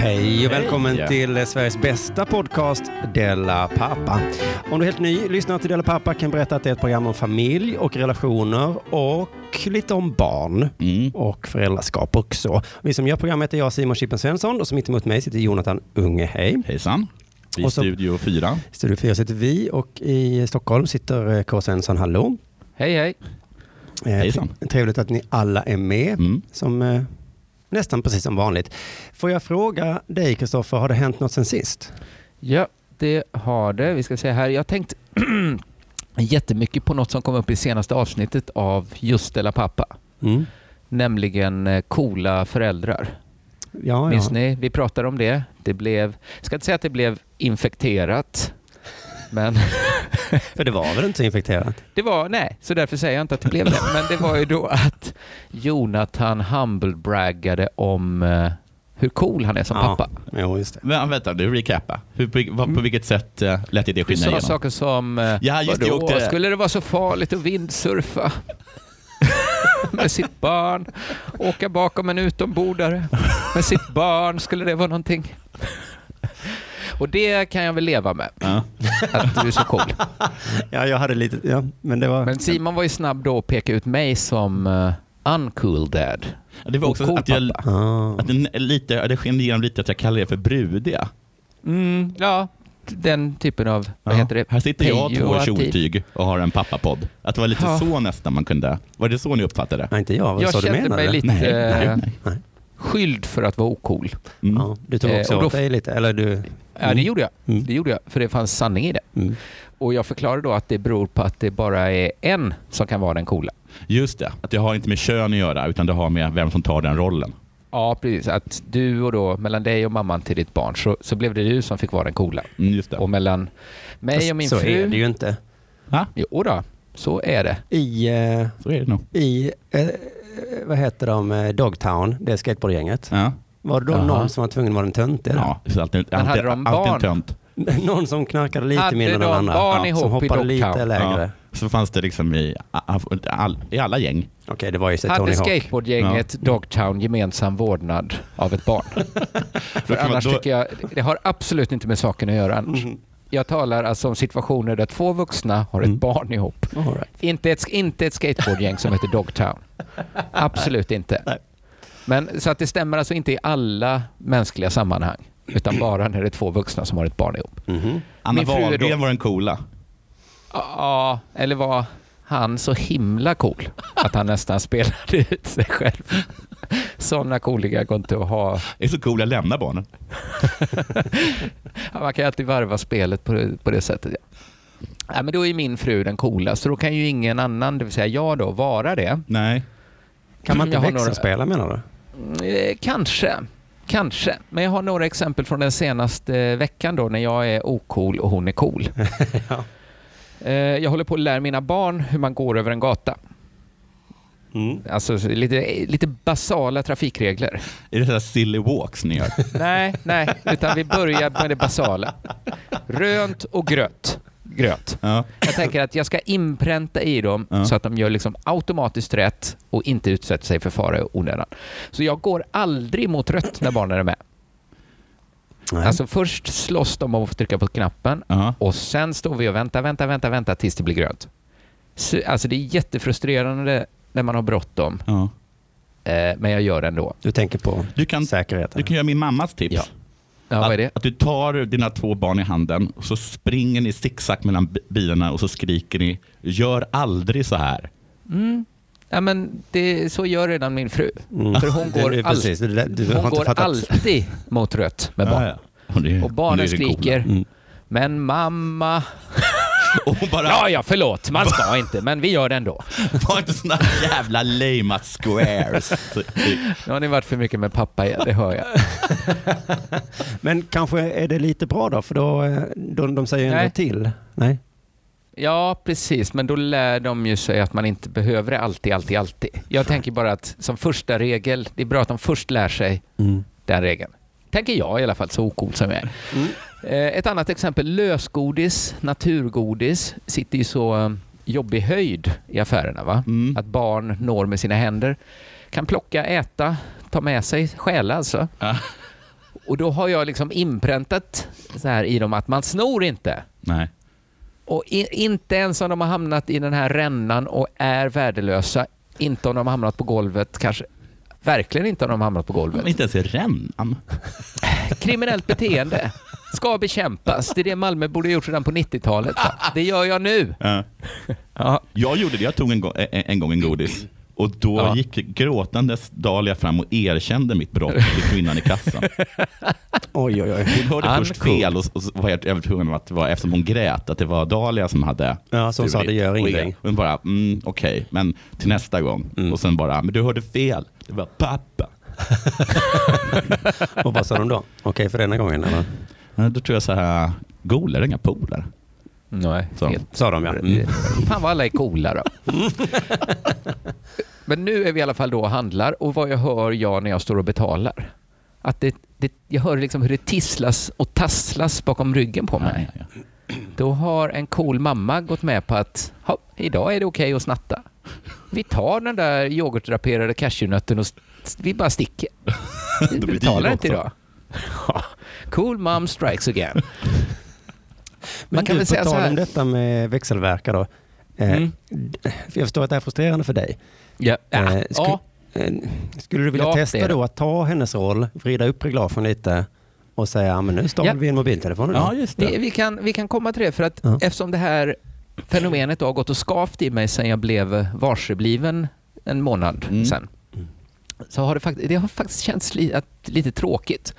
Hej och välkommen Hej. till Sveriges bästa podcast Della Pappa. Om du är helt ny lyssnare till Della Pappa kan jag berätta att det är ett program om familj och relationer och lite om barn Mm. och föräldraskap också. Vi som gör programmet är jag Simon Chippen Svensson och som mitt emot mig sitter Jonathan Unge. Hej. Hejsan. I så- Studio 4. I Studio 4 sitter vi och i Stockholm sitter eh, K. Svensson. Hallå. Hej hej. Eh, Hejsan. tre- Trevligt att ni alla är med. Mm. Som, eh, nästan precis som vanligt. Får jag fråga dig Kristoffer, har det hänt något sen sist? Ja, det har det. Vi ska se här. Jag har tänkt jättemycket på något som kom upp i senaste avsnittet av Just eller pappa. Mm. Nämligen eh, coola föräldrar. Ja, Minns ja. ni? Vi pratade om det. Det blev, jag ska inte säga att det blev infekterat. Men För det var väl inte så infekterat? det var, nej, så därför säger jag inte att det blev det. Men det var ju då att Jonathan humble-braggade om eh, hur cool han är som Ja. pappa. Jo, just det. Men, vänta, du recappa. Hur, på, vad, på Mm. vilket sätt uh, lät det Du skina sa igenom? saker som, eh, Ja, just det, vadå, åkte- skulle det vara så farligt att vindsurfa? med sitt barn, åka bakom en utombordare med sitt barn, skulle det vara någonting? Och det kan jag väl leva med, Ja. att du är så cool. Ja, jag hade lite, ja, men det var... Men Simon var ju snabb då att peka ut mig som uh, uncool dad. Det var också cool att, jag. Ah. att den, lite, det sken igenom lite att jag kallar det för brudiga. Mm, ja, den typen av, vad heter det? Här sitter jag, två kjoltyg och har en pappapodd. Att det var lite Ja. så nästan man kunde. Var det så ni uppfattade? Nej, inte jag. Vad Jag sa du kände menade? mig lite Nej, nej, eh, nej. Skyld för att vara ocool. Mm. Ja, du tog Eh, också och då- åt dig lite, eller du... Ja, det Mm. gjorde jag. Mm. Det gjorde jag, för det fanns sanning i det. Mm. Och jag förklarade då att det beror på att det bara är en som kan vara den coola. Just det, att det har inte med kön att göra utan det har med vem som tar den rollen. Ja, precis. Att du och då, mellan dig och mamman till ditt barn, så, så blev det du som fick vara den coola. Mm, just det. Och mellan mig och min så fru... är det ju inte. Ja, Jo då, så är det. I, eh, så är det nog. i eh, vad heter de, eh, Dogtown, det skateboardgänget. Ja. Var det då Jaha. någon som var tvungen att vara den töntiga? där? Ja, det är alltid, Men hade alltid, de alltid en barn? tönt. Någon som knarkade lite Hade mindre än de andra. barn som ihop i hoppade lite lägre. Så fanns det liksom i, all, i alla gäng. Okej, det var ju Hade Tony skateboardgänget Dogtown gemensam vårdnad av ett barn? För annars då- tycker jag, det har absolut inte med saken att göra annars. Mhm. Jag talar alltså om situationer där två vuxna har ett Mm. barn ihop. All right. Inte ett, inte ett skateboardgäng som heter Dogtown. Absolut inte. Nej. Men, så att det stämmer alltså inte i alla mänskliga sammanhang, utan bara när det är två vuxna som har ett barn ihop. Anna Min fru är Wahlgren då- var den coola. Ja, eller var han så himla cool att han nästan spelade ut sig själv? Sådana cooliga går inte att ha. Det är så cool, jag lämnar barnen. Ja, Man kan ju alltid varva spelet på det, på det sättet. Ja. Ja, men då är min fru den coola, så då kan ju ingen annan, det vill säga jag då, vara det. Nej. Kan man inte har några- växelspela menar du? Eh, kanske. Kanske. Men jag har några exempel från den senaste veckan då när jag är ocool och hon är cool. Ja. Eh, jag håller på att lära mina barn hur man går över en gata. Mm. Alltså så lite, lite basala trafikregler. Är det sådär silly walks ni gör? Nej, nej, utan vi börjar med det basala. Rönt och gröt. Gröt. Ja. Jag tänker att jag ska inpränta i dem Ja. så att de gör liksom automatiskt rätt och inte utsätter sig för fara i onödan. Så jag går aldrig mot rött när barnen är med. Nej. Alltså först slåss de om att få trycka på knappen Ja. och sen står vi och väntar, väntar, väntar, väntar tills det blir grönt. Så, alltså det är jättefrustrerande när man har bråttom, Ja. eh, men jag gör det ändå. Du tänker på Du, kan, säkerheten? du kan göra min mammas tips. Ja. Ja, vad är det? Att, att du tar dina två barn i handen och så springer ni zigzag mellan bi- bilarna och så skriker ni gör aldrig så här. Mm. Ja, men det, så gör redan min fru. Mm. För hon går, det är all, precis, du har hon inte går alltid mot rött med barn. Ja, ja. Och, det, Och barnen det är det coola. skriker, Mm. men mamma... Och hon bara, Ja, ja, förlåt, man ska inte, men vi gör det ändå. var inte såna jävla lame squares. Så- Nu har ni varit för mycket med pappa igen, det hör jag. Men kanske är det lite bra då, för då, eh, då de säger ändå till. Nej. Ja, precis, men då lär de ju sig att man inte behöver det alltid, alltid, alltid. Jag tänker bara att som första regel, det är bra att de först lär sig Mm. den regeln. Tänker jag i alla fall, så ocool som jag är. Mm. Eh, Ett annat exempel, lösgodis, naturgodis, sitter ju så eh, jobbig höjd i affärerna. Va? Mm. Att barn når med sina händer. Kan plocka, äta, ta med sig, stjäla alltså. Ja. Och då har jag liksom inpräntat så här i dem att man snor inte. Nej. Och i, inte ens om de har hamnat i den här rännan och är värdelösa, inte om de har hamnat på golvet, kanske verkligen inte om de har hamnat på golvet. Men inte ens i rännan. Kriminellt beteende ska bekämpas. Det är det Malmö borde ha gjort redan på 90-talet. va? Det gör jag nu. Ja. Ja. Jag gjorde det, jag tog en, gång- en, en gång en godis. Och då Ja. gick gråtandes Dahlia fram och erkände mitt brott till kvinnan i kassan. Oj, oj, oj. Hon hörde Han först cool. fel och, och var jag helt övertygad om att det var eftersom hon grät, att det var Dahlia som hade Ja, hon sa, det gör ingenting. Hon bara, mm, okej, men till nästa gång. Mm. Och sen bara, men du hörde fel. Det var pappa. Och vad sa de då? Okej för denna gången eller? Då tror jag så här, golar är inga polare. Nej, Så. helt. Sa de ja. Mm. Fan vad alla är coola då. Men nu är vi i alla fall då och handlar och vad jag hör jag när jag står och betalar. Att det, det, jag hör liksom hur det tisslas och tasslas bakom ryggen på mig. Ja, ja, ja. Då har en cool mamma gått med på att "Ha, idag är det okej att snatta. Vi tar den där yoghurtdraperade cashewnötten och vi bara sticker. Vi betalar inte idag. Cool mom strikes again. Men Man kan du, väl på säga så tal om detta med växelverkar då. Eh, Mm. jag förstår att det är frustrerande för dig. Ja, Eh, ja, sku- ja. eh, Skulle du vilja Ja, testa då att ta hennes roll, vrida upp reglagen lite och säga men nu stal Ja. vi en mobiltelefon idag. ja, just det. Det, vi, kan, vi kan komma till det för att Ja. eftersom det här fenomenet har gått och skavt i mig sedan jag blev varsebliven en månad Mm. sedan. Så har det, fakt- det har faktiskt känts li- att, lite tråkigt.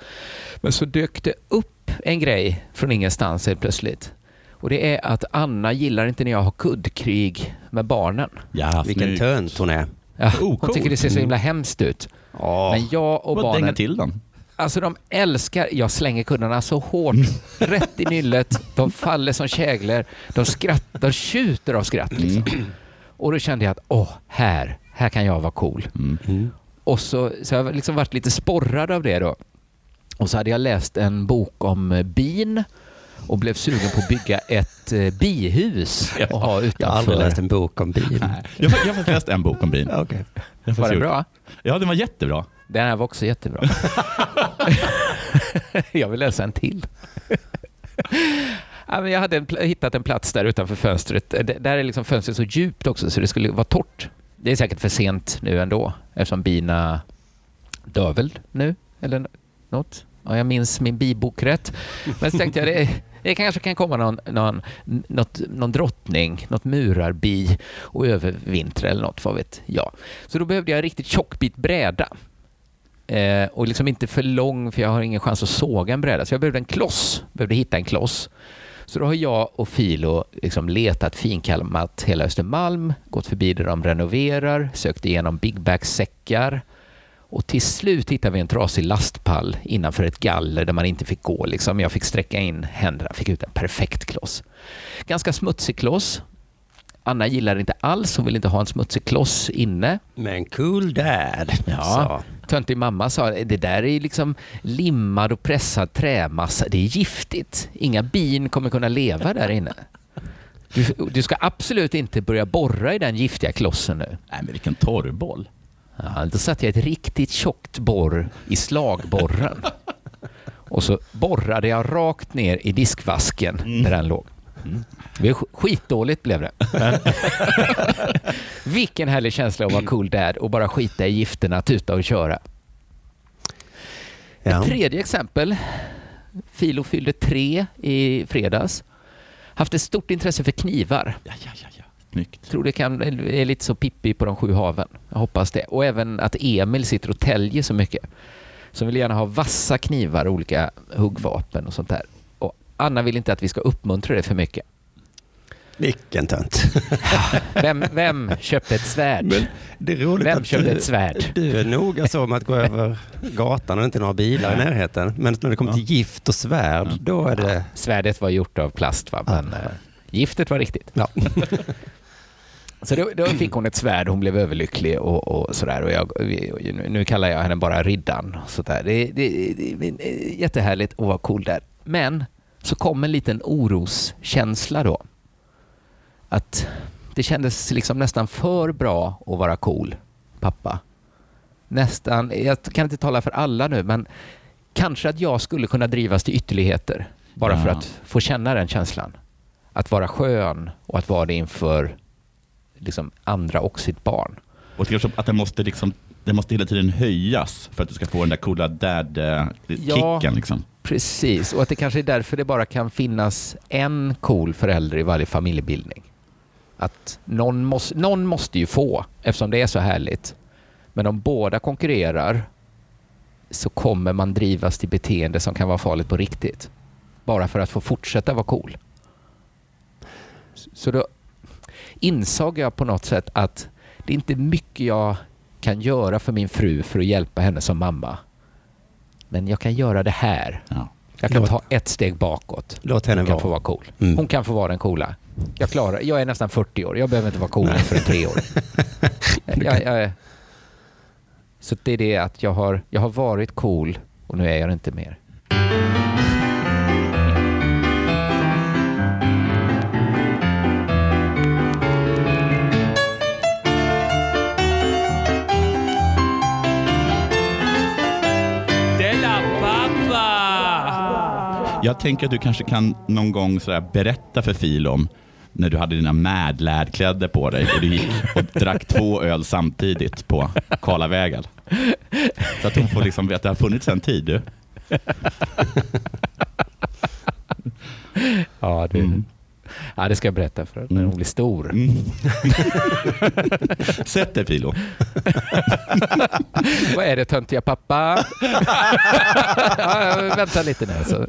Men så dök det upp en grej från ingenstans helt plötsligt. Och det är att Anna gillar inte när jag har kuddkrig med barnen. Ja, Vilken snyggt. tönt hon är. Ja, Oh, hon tycker det ser så himla hemskt ut. Ja. Men jag och dänga barnen, till den. alltså de älskar, jag slänger kuddarna så hårt, rätt i nyllet, de faller som käglor, de skrattar, de tjuter av skratt liksom. Och då kände jag att, åh, här, här kan jag vara cool. Mm. Och så, så jag har liksom varit lite sporrad av det då. Och så hade jag läst en bok om eh, bin och blev sugen på att bygga ett eh, bihus och ha Jag har aldrig utanför. läst en bok om bil. Nej. Jag har jag har faktiskt läst en bok om bin. Ja, har Var gjort- bra? Ja, den var jättebra. Den här var också jättebra. jag vill läsa en till. ja, men jag hade en, hittat en plats där utanför fönstret. Där är liksom fönstret så djupt också så det skulle vara torrt. Det är säkert för sent nu ändå eftersom bina dör väl nu eller något. Ja, jag minns min bibok rätt. Men så tänkte jag det, det kanske kan komma någon, någon, något, någon drottning, något murarbi och övervintra eller något, vad vet jag. Så då behövde jag en riktigt tjock bit bräda. Eh, och liksom inte för lång, för jag har ingen chans att såga en bräda. Så jag behövde en kloss, behövde hitta en kloss. Så då har jag och Filo liksom letat finkalmat hela Östermalm, gått förbi där de renoverar, sökt igenom Big Bag-säckar och till slut hittade vi en trasig lastpall innanför ett galler där man inte fick gå. Liksom. Jag fick sträcka in händerna, fick ut en perfekt kloss. Ganska smutsig kloss. Anna gillar det inte alls, hon vill inte ha en smutsig kloss inne. Men cool dad. Ja. sa. Töntig mamma sa, det där är liksom limmad och pressad trämassa, det är giftigt. Inga bin kommer kunna leva där inne. Du, du ska absolut inte börja borra i den giftiga klossen nu. Nej, men vilken torrboll. Ja, då satte jag ett riktigt tjockt borr i slagborren. Och så borrade jag rakt ner i diskvasken där den låg. Mm. Det skitdåligt blev det. Men Vilken härlig känsla att vara cool dad och bara skita i gifterna, tuta och köra. Ja. Ett tredje exempel. Filo fyllde tre i fredags. Haft ett stort intresse för knivar. Ja, ja, ja, ja. Snyggt. Tror det kan, är lite så Pippi på de sju haven. Jag hoppas det. Och även att Emil sitter och täljer så mycket. Så vill gärna ha vassa knivar och olika huggvapen och sånt där. Anna vill inte att vi ska uppmuntra det för mycket. Vilken tönt. Vem, vem köpte ett svärd? Men det är roligt Vem köpte du, ett svärd? du är noga så med att gå över gatan och inte några bilar i närheten. Men när det kommer till gift och svärd, då är det... Svärdet var gjort av plast va? men eh, giftet var riktigt. Ja. Så då, då fick hon ett svärd, hon blev överlycklig och, och sådär. Och jag, nu kallar jag henne bara Riddan. Så där. Det, det, det, det är jättehärligt att vara cool där. Men så kom en liten oroskänsla då. Att det kändes liksom nästan för bra att vara cool, pappa. Nästan, jag kan inte tala för alla nu, men kanske att jag skulle kunna drivas till ytterligheter bara för Ja. att få känna den känslan. Att vara skön och att vara det inför liksom, andra och sitt barn. Och att den måste, liksom, den måste hela tiden höjas för att du ska få den där coola dad-kicken. Ja. Liksom. Precis, och att det kanske är därför det bara kan finnas en cool förälder i varje familjebildning. Att någon måste, någon måste ju få, eftersom det är så härligt. Men om båda konkurrerar så kommer man drivas till beteende som kan vara farligt på riktigt. Bara för att få fortsätta vara cool. Så då insåg jag på något sätt att det är inte mycket jag kan göra för min fru för att hjälpa henne som mamma. Men jag kan göra det här. Ja. Jag kan Låt- ta ett steg bakåt. Låt henne Hon kan vara. få vara cool. Mm. Hon kan få vara den coola. Jag klarar Jag är nästan 40 år. Jag behöver inte vara coolare för en treåring. jag, jag, är- så det är det att jag har, jag har varit cool och nu är jag det inte mer. Jag tänker att du kanske kan någon gång sådär berätta för Fil om när du hade dina Mad-kläder på dig och du gick och drack två öl samtidigt på Karlavägen. Så att hon får liksom veta att det har funnits en tid. Du. Ja, det, Mm. Ja, det ska jag berätta för när hon blir stor. Mm. Sätt dig Filo. Vad är det töntiga pappa? ja, jag väntar lite nu. Så.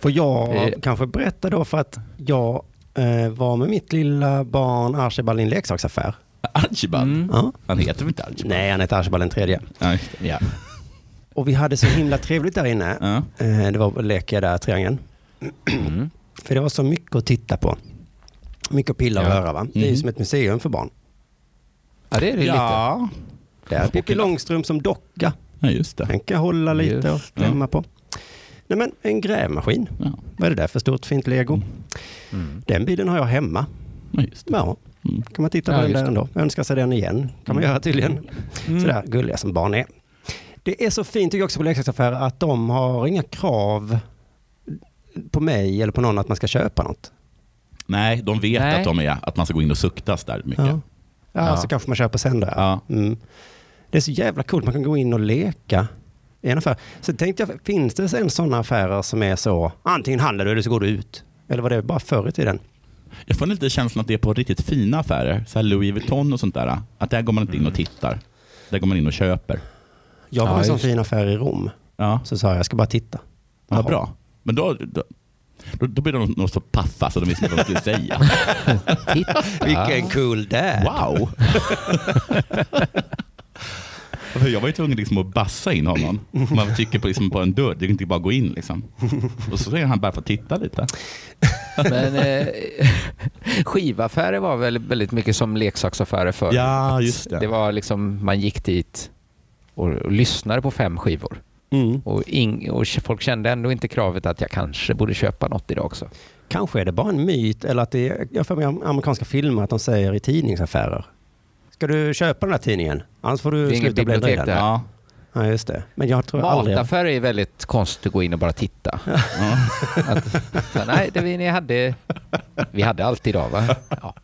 Får jag Eh. kanske berätta då för att jag eh, var med mitt lilla barn Archibald i en leksaksaffär. Archibald. Mm. Ja. Han heter väl inte Archibald? Nej, han heter Archibald den tredje. Ja. Och vi hade så himla trevligt där inne. Ja. Eh, det var leka där, triangeln. Mm. För det var så mycket att titta på. Mycket att pilla och Ja. röra va. Det är ju Mm. som ett museum för barn. ja, det är det lite. ja. Det är Pippi Långstrump som docka. ja, just det. Den kan hålla lite och klämma på. Nej men en grävmaskin. Ja, Vad är det där för stort fint lego? Mm. Den bilen har jag hemma. ja, just det. Ja, Mm. kan man titta på Ja, den där det. ändå. Önska sig den igen. kan man Mm. göra tydligen. Mm. Sådär gulliga som barn är. Det är så fint tycker jag också på leksaksaffärer att de har inga krav på mig eller på någon att man ska köpa något. Nej, de vet Nej. att, de är, att man ska gå in och suktas där mycket. Ja. Ja, Ja. så kanske man köper sen där. Ja. Mm. Det är så jävla coolt, man kan gå in och leka i en affär. Så tänkte jag, finns det sen sådana affärer som är så, antingen handlar du eller så går du ut? Eller var det bara förr i tiden? Jag får lite känslan att det är på riktigt fina affärer, så här Louis Vuitton och sånt där. Att där går man inte in och tittar. Där går man in och köper. Jag var Ja, i en sån fin affär i Rom, Ja, så sa jag, jag ska bara titta. vad Jaha. bra. Men då, då, då, då blir de nog så paffa så de visste inte vad de skulle säga. Titta. Vilken cool dad! Wow! För jag var ju tvungen liksom att bassa in honom. Man trycker på, liksom på en dörr, det är inte bara att gå in. Liksom. Och så säger han bara för att titta lite. Men eh, skivaffärer var väl väldigt mycket som leksaksaffärer förr. Ja, just det. Det var liksom, man gick dit och, och lyssnade på fem skivor. Mm. Och, ing, och folk kände ändå inte kravet att jag kanske borde köpa något idag också. Kanske är det bara en myt, eller att det är, jag mig i amerikanska filmer att de säger i tidningsaffärer. Ska du köpa den här tidningen? Annars får du sluta bläddra i den. Ja. Ja, just det. Men jag tror aldrig... Mataffärer är väldigt konstigt att gå in och bara titta. Ja. Att, så, nej, det vi, ni hade, vi hade allt idag va? Ja.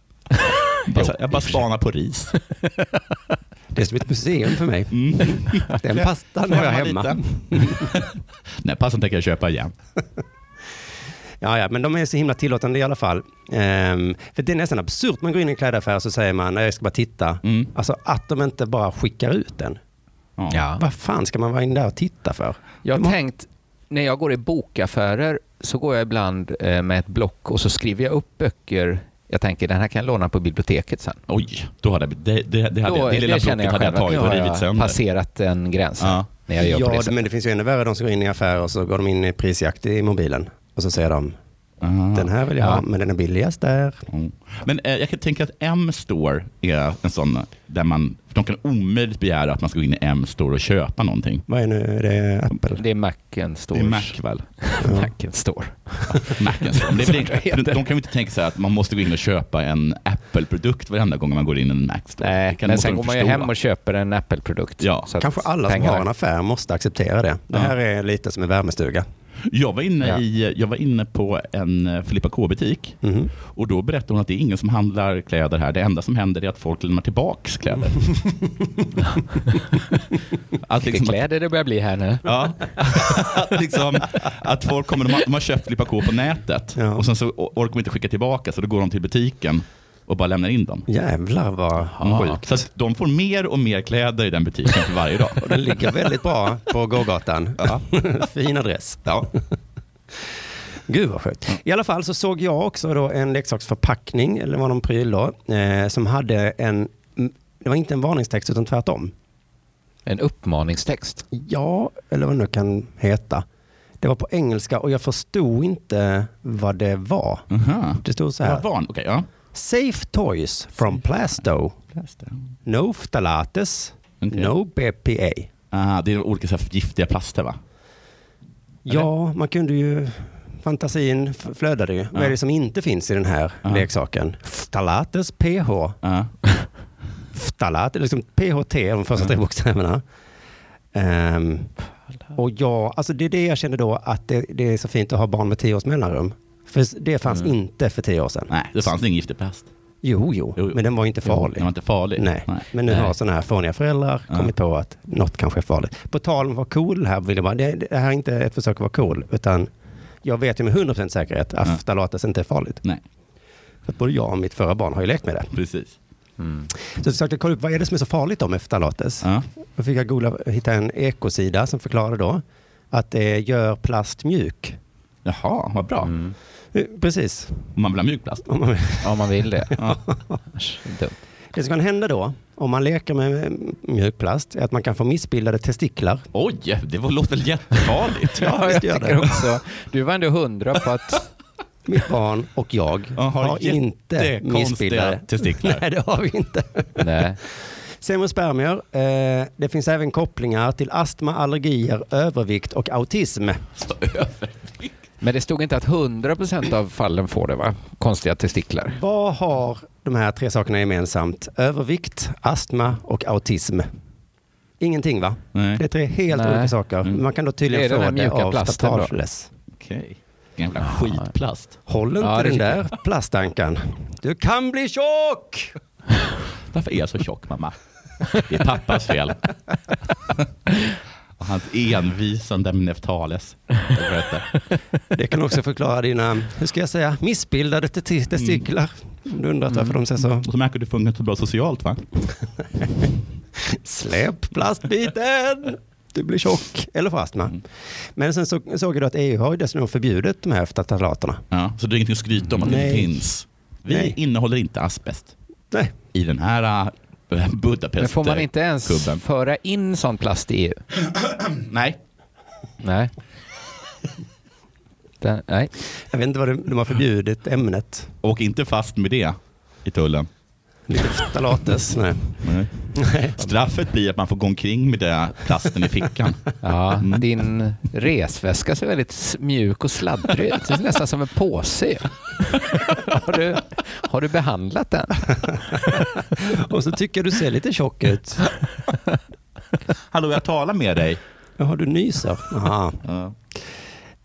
Bara, jag bara spanar på ris. Det är som ett museum för mig. Mm. Den pastan har jag hemma. Nej, passan tänker jag köpa igen. Ja, ja, men de är så himla tillåtande i alla fall. Ehm, för det är nästan absurt. Man går in i en klädaffär så säger man, "Nej, jag ska bara titta. Mm. Alltså att de inte bara skickar ut den. Ja. Vad fan ska man vara in där och titta för? Jag har- tänkt, när jag går i bokaffärer så går jag ibland eh, med ett block och så skriver jag upp böcker. Jag tänker den här kan jag låna på biblioteket sen. Oj, då hade det, det, det, det, hade, Då, det lilla känner blocket hade jag själv att tagit och rivit jag sönder. passerat den gränsen Ja. när jag gör på Ja, det men det finns ju ännu värre de som går in i affärer och så går de in i prisjakt i mobilen. Och så säger de, Ah. Den här vill jag Ja. ha, men den är billigast där. Mm. Men eh, jag kan tänka att M-store är en sån där man, för de kan omöjligt begära att man ska gå in i M-store och köpa någonting. Vad är nu? Är det Apple? Det är Macen Det Stores. är Mac väl? Macen Store. Macen store. Det är det de kan ju inte tänka sig att man måste gå in och köpa en Apple-produkt varenda gång man går in i en Mac store. Nej, Det kan- men sen går man ju hem och köper en Apple-produkt. Ja. Kanske alla som har en affär måste acceptera det. Det Ja. här är lite som en värmestuga. Jag var inne, Ja. i, jag var inne på en eh, Filippa K-butik Mhm. och då berättade hon att det är ingen som handlar kläder här. Det enda som händer är att folk lämnar tillbaks kläder. att, Vilka liksom, att, kläder det börjar bli här nu. ja, att, liksom, att folk kommer, de har, de har köpt Filippa K på nätet Ja. och sen så or- orkar de inte skicka tillbaka så då går de till butiken och bara lämnar in dem. Jävlar vad Mm. sjukt. Så att de får mer och mer kläder i den butiken för varje dag. Och den ligger väldigt bra på gågatan. Ja. fin adress. Ja. Gud vad sjukt. I alla fall så såg jag också då en leksaksförpackning, eller var någon pryl då, eh, som hade en, det var inte en varningstext utan tvärtom. En uppmaningstext. Ja, eller vad det nu kan heta. Det var på engelska och jag förstod inte vad det var. Aha. Det stod så här. van? Okej, ja. Safe toys from Plasto. No ftalates. Okej. No BPA. Ah, det är olika så här giftiga plaster va? Ja, man kunde ju... Fantasin flödade ju. Vad är det som inte finns i den här Ja. leksaken? Ftalates PH. Ja. Ftalat, liksom PHT, de första tre bokstäverna. Ehm, och ja, alltså det är det jag kände då att det, det är så fint att ha barn med tio års mellanrum. För det fanns Mm. inte för tio år sedan. Nej, det fanns ingen giftig plast. Jo, jo, Jo, men den var inte farlig. Den var inte farlig. Nej. Men nu Nej. har sådana här fåniga föräldrar Ja. kommit på att något kanske är farligt. På tal om att vara cool här, vill jag bara, det, det här är inte ett försök att vara cool, utan jag vet ju med 100% säkerhet att Ja. ftalates inte är farligt. Nej, För att både jag och mitt förra barn har ju lekt med det. precis. Mm. Så jag försökte kolla upp, vad är det som är så farligt då med ftalates? Ja. Då fick jag googla, hitta en ekosida som förklarade då att det gör plast mjuk. Jaha, vad bra. Mm. Precis. Om man vill ha mjuk plast. Om man- Om man vill det. Ja. Dumt. Det som kan hända då, om man leker med mjukplast, är att man kan få missbildade testiklar. Oj, det var, låter väl jättefarligt. Ja, gör tycker det. också. Du var ändå hundra på att... Mitt barn och jag Ja, har har inte missbildade testiklar. Nej, det har vi inte. Nej. Semospermier. Eh, det finns även kopplingar till astma, allergier, övervikt och autism. Så över. Men det stod inte att 100% av fallen får det va? Konstiga testiklar. Vad har de här tre sakerna gemensamt? Övervikt, astma och autism. Ingenting va? Nej, Det är tre helt Nej. olika saker. Mm. Man kan då tydligen få det av staffageless. okej. Jävla skitplast. Håll inte Ja, den där plastankan. Du kan bli tjock! Varför är jag så tjock mamma? Det är pappas fel. Och hans envisande Neftales. Det kan också förklara dina, hur ska jag säga, missbildade te- testiklar. Om du undrat varför de ser så... Och så märker du att du funkar så bra socialt va? Släpp plastbiten! Du blir tjock, eller får astma. Mm. Men sen så, såg då att EU har ju dessutom förbjudit de här ftalaterna. Ja, så det är ingenting att skryta om att det Nej. inte finns. Vi Nej. innehåller inte asbest Nej, i den här Budapest. Men får man inte ens kubben. föra in sån plast i EU? Nej. Nej. Den, nej. jag vet inte vad de, de har förbjudit ämnet. Åk inte fast med det i tullen. Lite ftalates. Nej. Nej. Straffet blir att man får gå omkring med den plasten i fickan. Ja, Mm. din resväska ser väldigt mjuk och sladdrig ut. Det är nästan som en påse. Har du, har du behandlat den? Och så tycker jag du ser lite tjock ut. Hallå, jag talar med dig. Jaha, du nyser. Aha. Ja.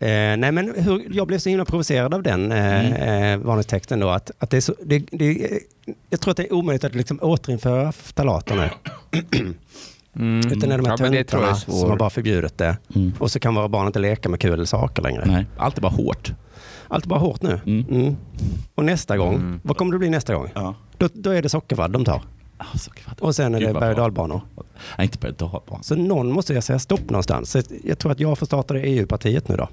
Eh, nej men hur, jag blev så himla provocerad av den eh, Mm. eh, varningstexten då. Att, att det är så, det, det, jag tror att det är omöjligt att liksom återinföra ftalater nu. Mm. Utan det är de här Ja, töntarna som har bara förbjudit det. Mm. Och så kan våra barn inte leka med kul saker längre. Nej, allt är bara hårt. Allt är bara hårt nu. Mm. Mm. Och nästa gång, Mm. vad kommer det bli nästa gång? Ja. Då, då är det sockervadd de tar. Vad- Och sen är det berg och dalbanor. Nej, inte berg och. Så någon måste jag säga stopp någonstans. Så jag tror att jag får starta det EU-partiet nu då.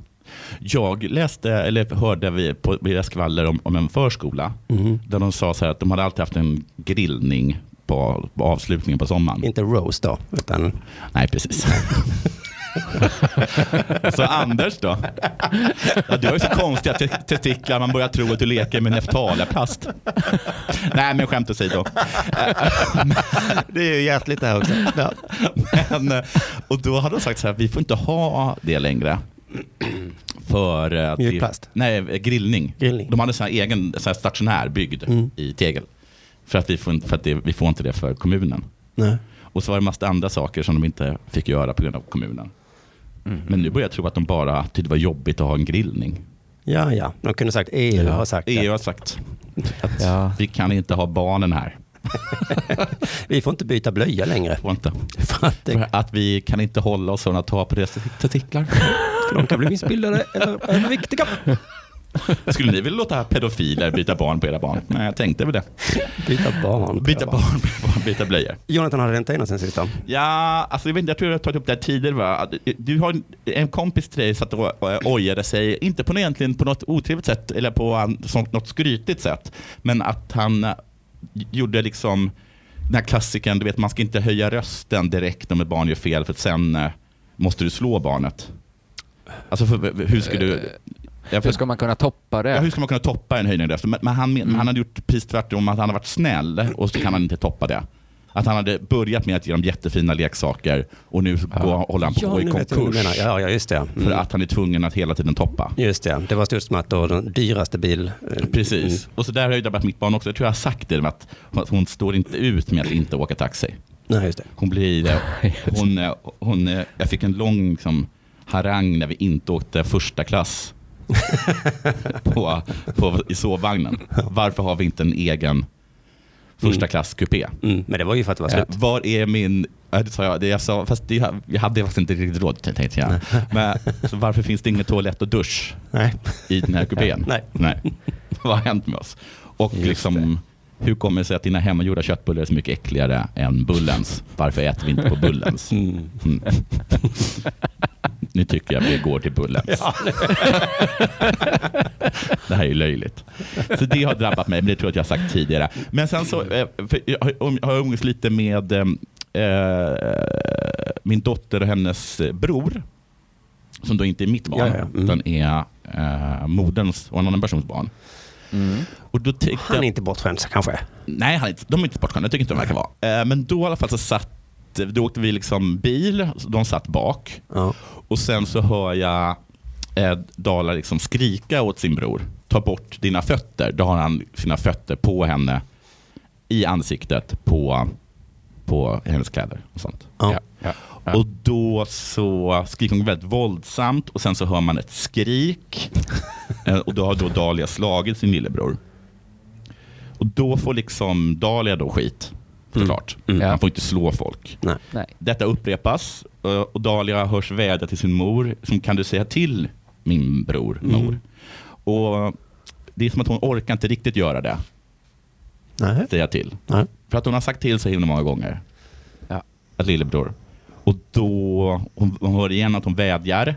Jag läste, eller hörde vi på via skvaller om, om en förskola. Mhm. Där de sa så här att de hade alltid haft en grillning på, på avslutningen på sommaren. Inte roast då, utan Nej, precis. Så Anders då? Ja, du har ju så konstiga te- testiklar, man börjar tro att du leker med neftalaplast. Nej, men skämt åsido. Det är ju hjärtligt det här också. Ja. Men, och då hade de sagt så här, vi får inte ha det längre. För att Mjukplast? Nej, grillning. Grillning. De hade här egen så här stationär byggd Mm. i tegel. För att, vi får, inte- för att det, vi får inte det för kommunen. Nej. Och så var det en massa andra saker som de inte fick göra på grund av kommunen. Men nu börjar jag tro att de bara tyckte det var jobbigt att ha en grillning. Ja, ja. De kunde sagt EU har sagt EU det. har sagt att Ja. vi kan inte ha barnen här. Vi får inte byta blöja längre. Får inte. För att För att vi kan inte hålla oss från att ta på deras testiklar. för de kan bli missbildade eller överviktiga. Skulle ni vilja låta pedofiler byta barn på era barn? Nej, jag tänkte väl det. Byta barn. Byta barn, byta barn, byta blöjor. Jonathan hade inte innan sen sist? Ja, alltså jag, vet, jag tror jag har tagit upp det här tidigare. Va? Du har en, en kompis till dig satt och ojade sig, inte på, egentligen på något otrevligt sätt eller på något skrytigt sätt, men att han gjorde liksom den här klassikern, du vet man ska inte höja rösten direkt om ett barn gör fel för att sen eh, måste du slå barnet. Alltså för, hur ska du... Ja, för- Hur ska man kunna toppa det? Ja, hur ska man kunna toppa en höjning av rösten? Men, men han, men han hade gjort precis tvärtom, att han har varit snäll och så kan han inte toppa det. Att han hade börjat med att ge dem jättefina leksaker och nu går, håller han på Ja, i jag vad du konkurs. Ja, ja, just det. Mm. För att han är tvungen att hela tiden toppa. Just det. Det var stort som att då den dyraste bil... eh, Precis. Och så där har ju drabbat mitt barn också. Jag tror jag har sagt det, att hon, står inte ut med att inte åka taxi. Mm. Nej, just det. Hon blir... eh, Hon, eh, hon, jag fick en lång liksom, harang när vi inte åkte första klass på, på, i sovvagnen. Varför har vi inte en egen första klass kupé? Mm. Men det var ju för att det var Eh, slut. var är min... Ja, det sa jag. Det jag sa, fast det, jag hade faktiskt inte riktigt råd, tänkte jag. Men så varför finns det ingen toalett och dusch Nej. i den här kupén? Nej. Nej. Vad har hänt med oss? Och Just liksom, hur kommer det sig att dina hemmagjorda köttbullar är så mycket äckligare än Bullens? Varför äter vi inte på Bullens? Mm. Nu tycker jag vi går till Bullens. det här är ju löjligt. Så det har drabbat mig, men det tror jag att jag har sagt tidigare. Men sen så eh, jag har jag har umgåtts lite med eh, min dotter och hennes eh, bror, som då inte är mitt barn, Ja, ja, mm. utan är eh, moderns och en annan persons barn. Mm. Och då Han är jag, inte bortskämd kanske. nej, han är inte, de är inte sportsköna, jag tycker inte de verkar vara. Eh, men då i alla fall så satt, då åkte vi liksom bil, de satt bak. Ja. Och sen så hör jag eh, Dala liksom skrika åt sin bror. Ta bort dina fötter. Då har han sina fötter på henne i ansiktet på, på hennes kläder och sånt. Ja. Ja. Och då så skriker hon väldigt våldsamt och sen så hör man ett skrik. Eh, och då har då Dahlia slagit sin lillebror. Och då får liksom Dahlia då skit, såklart. Mm. Ja. Han får inte slå folk. Nej. Nej. Detta upprepas eh, och Dahlia hörs vädja till sin mor, som kan du säga till min bror, Mm. mor. Och det är som att hon orkar inte riktigt göra det, Nej. säga till. Nej. För att hon har sagt till så himla många gånger. Ja. Att lillebror. Och då, hon, hon hör igen att hon vädjar.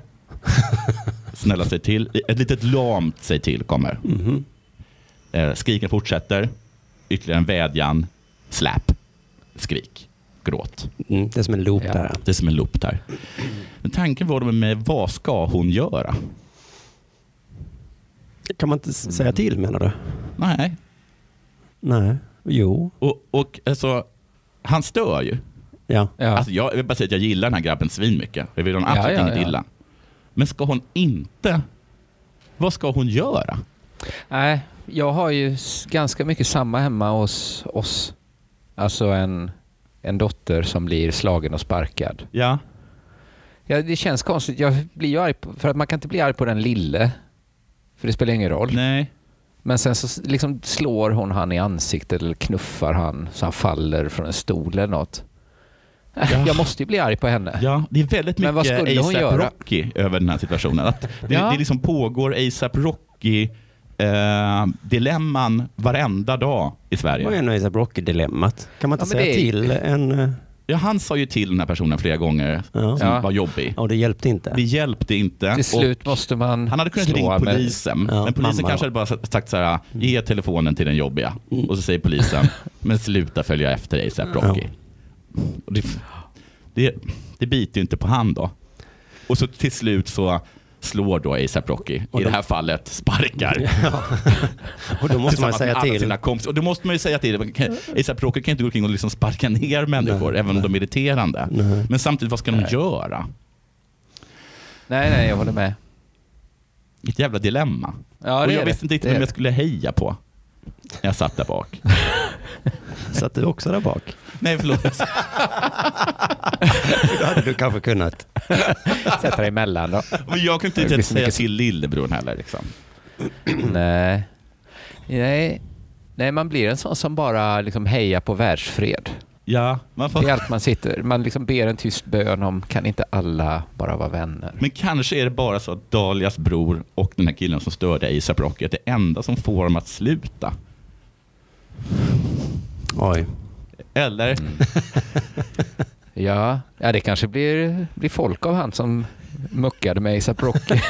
Snälla säg till. Ett litet lamt säg till kommer. Mhm. Eh, skriken fortsätter. Ytterligare en vädjan. Släp. Skrik. Gråt. Mm. Det är som en loop Ja. där. Det är som en loop där. Men tanken var då med vad ska hon göra? Kan man inte säga till menar du? Nej. Nej. Jo. Och, och alltså, han stör ju. Ja. Ja. Alltså, jag vill bara säga att jag gillar den här grabben svin mycket. Jag vill honom Ja, absolut ja, inget ja. illa. Men ska hon inte? Vad ska hon göra? Nej, jag har ju ganska mycket samma hemma hos oss. Alltså en, en dotter som blir slagen och sparkad. Ja. Ja, det känns konstigt. Jag blir ju arg på, för att man kan inte bli arg på den lille. För det spelar ingen roll. Nej. Men sen så liksom slår hon han i ansiktet eller knuffar han så han faller från en stol eller något. Äh, Ja. Jag måste ju bli arg på henne. Ja, det är väldigt mycket ASAP? Rocky över den här situationen. Att det, Ja. det liksom pågår ASAP Rocky eh, dilemman varenda dag i Sverige. Vad är nu ASAP Rocky-dilemmat? Kan man inte Ja, säga det är- till en... eh, Ja, han sa ju till den här personen flera gånger Ja. som Ja. var jobbig. Och det hjälpte inte. Det hjälpte inte. Till slut måste man han hade kunnat ringa polisen, Ja, men polisen kanske hade bara sagt så här, ge telefonen till den jobbiga. Mm. Och så säger polisen, men sluta följa efter dig ASAP Rocky. Det, det, det biter ju inte på han då. Och så till slut så slår då ASAP Rocky, i det här fallet sparkar. Ja. Och då måste man säga till. Sina. Och då måste man ju säga till. ASAP Rocky kan inte gå omkring och liksom sparka ner människor, Nej, även om de är irriterande. Nej. Men samtidigt, vad ska de göra? Nej, nej, jag håller med. Ett jävla dilemma. Ja, och jag visste inte riktigt vem jag skulle heja på. Jag satt där bak. Satt du också där bak? Nej, förlåt. Då hade du kanske kunnat. Sätta dig emellan då. Men jag kan Det inte säga mycket- till lillebror heller. Liksom. nej. nej. Nej, man blir en sån som bara liksom hejar på världsfred. Ja, man Det är får... allt man sitter. Man liksom ber en tyst bön om, kan inte alla bara vara vänner? Men kanske är det bara så att Dalias bror och den här killen som störde ASAP Rocky är det enda som får dem att sluta. Oj. Eller? Ja, ja det kanske blir, blir folk av han som muckade med ASAP Rocky.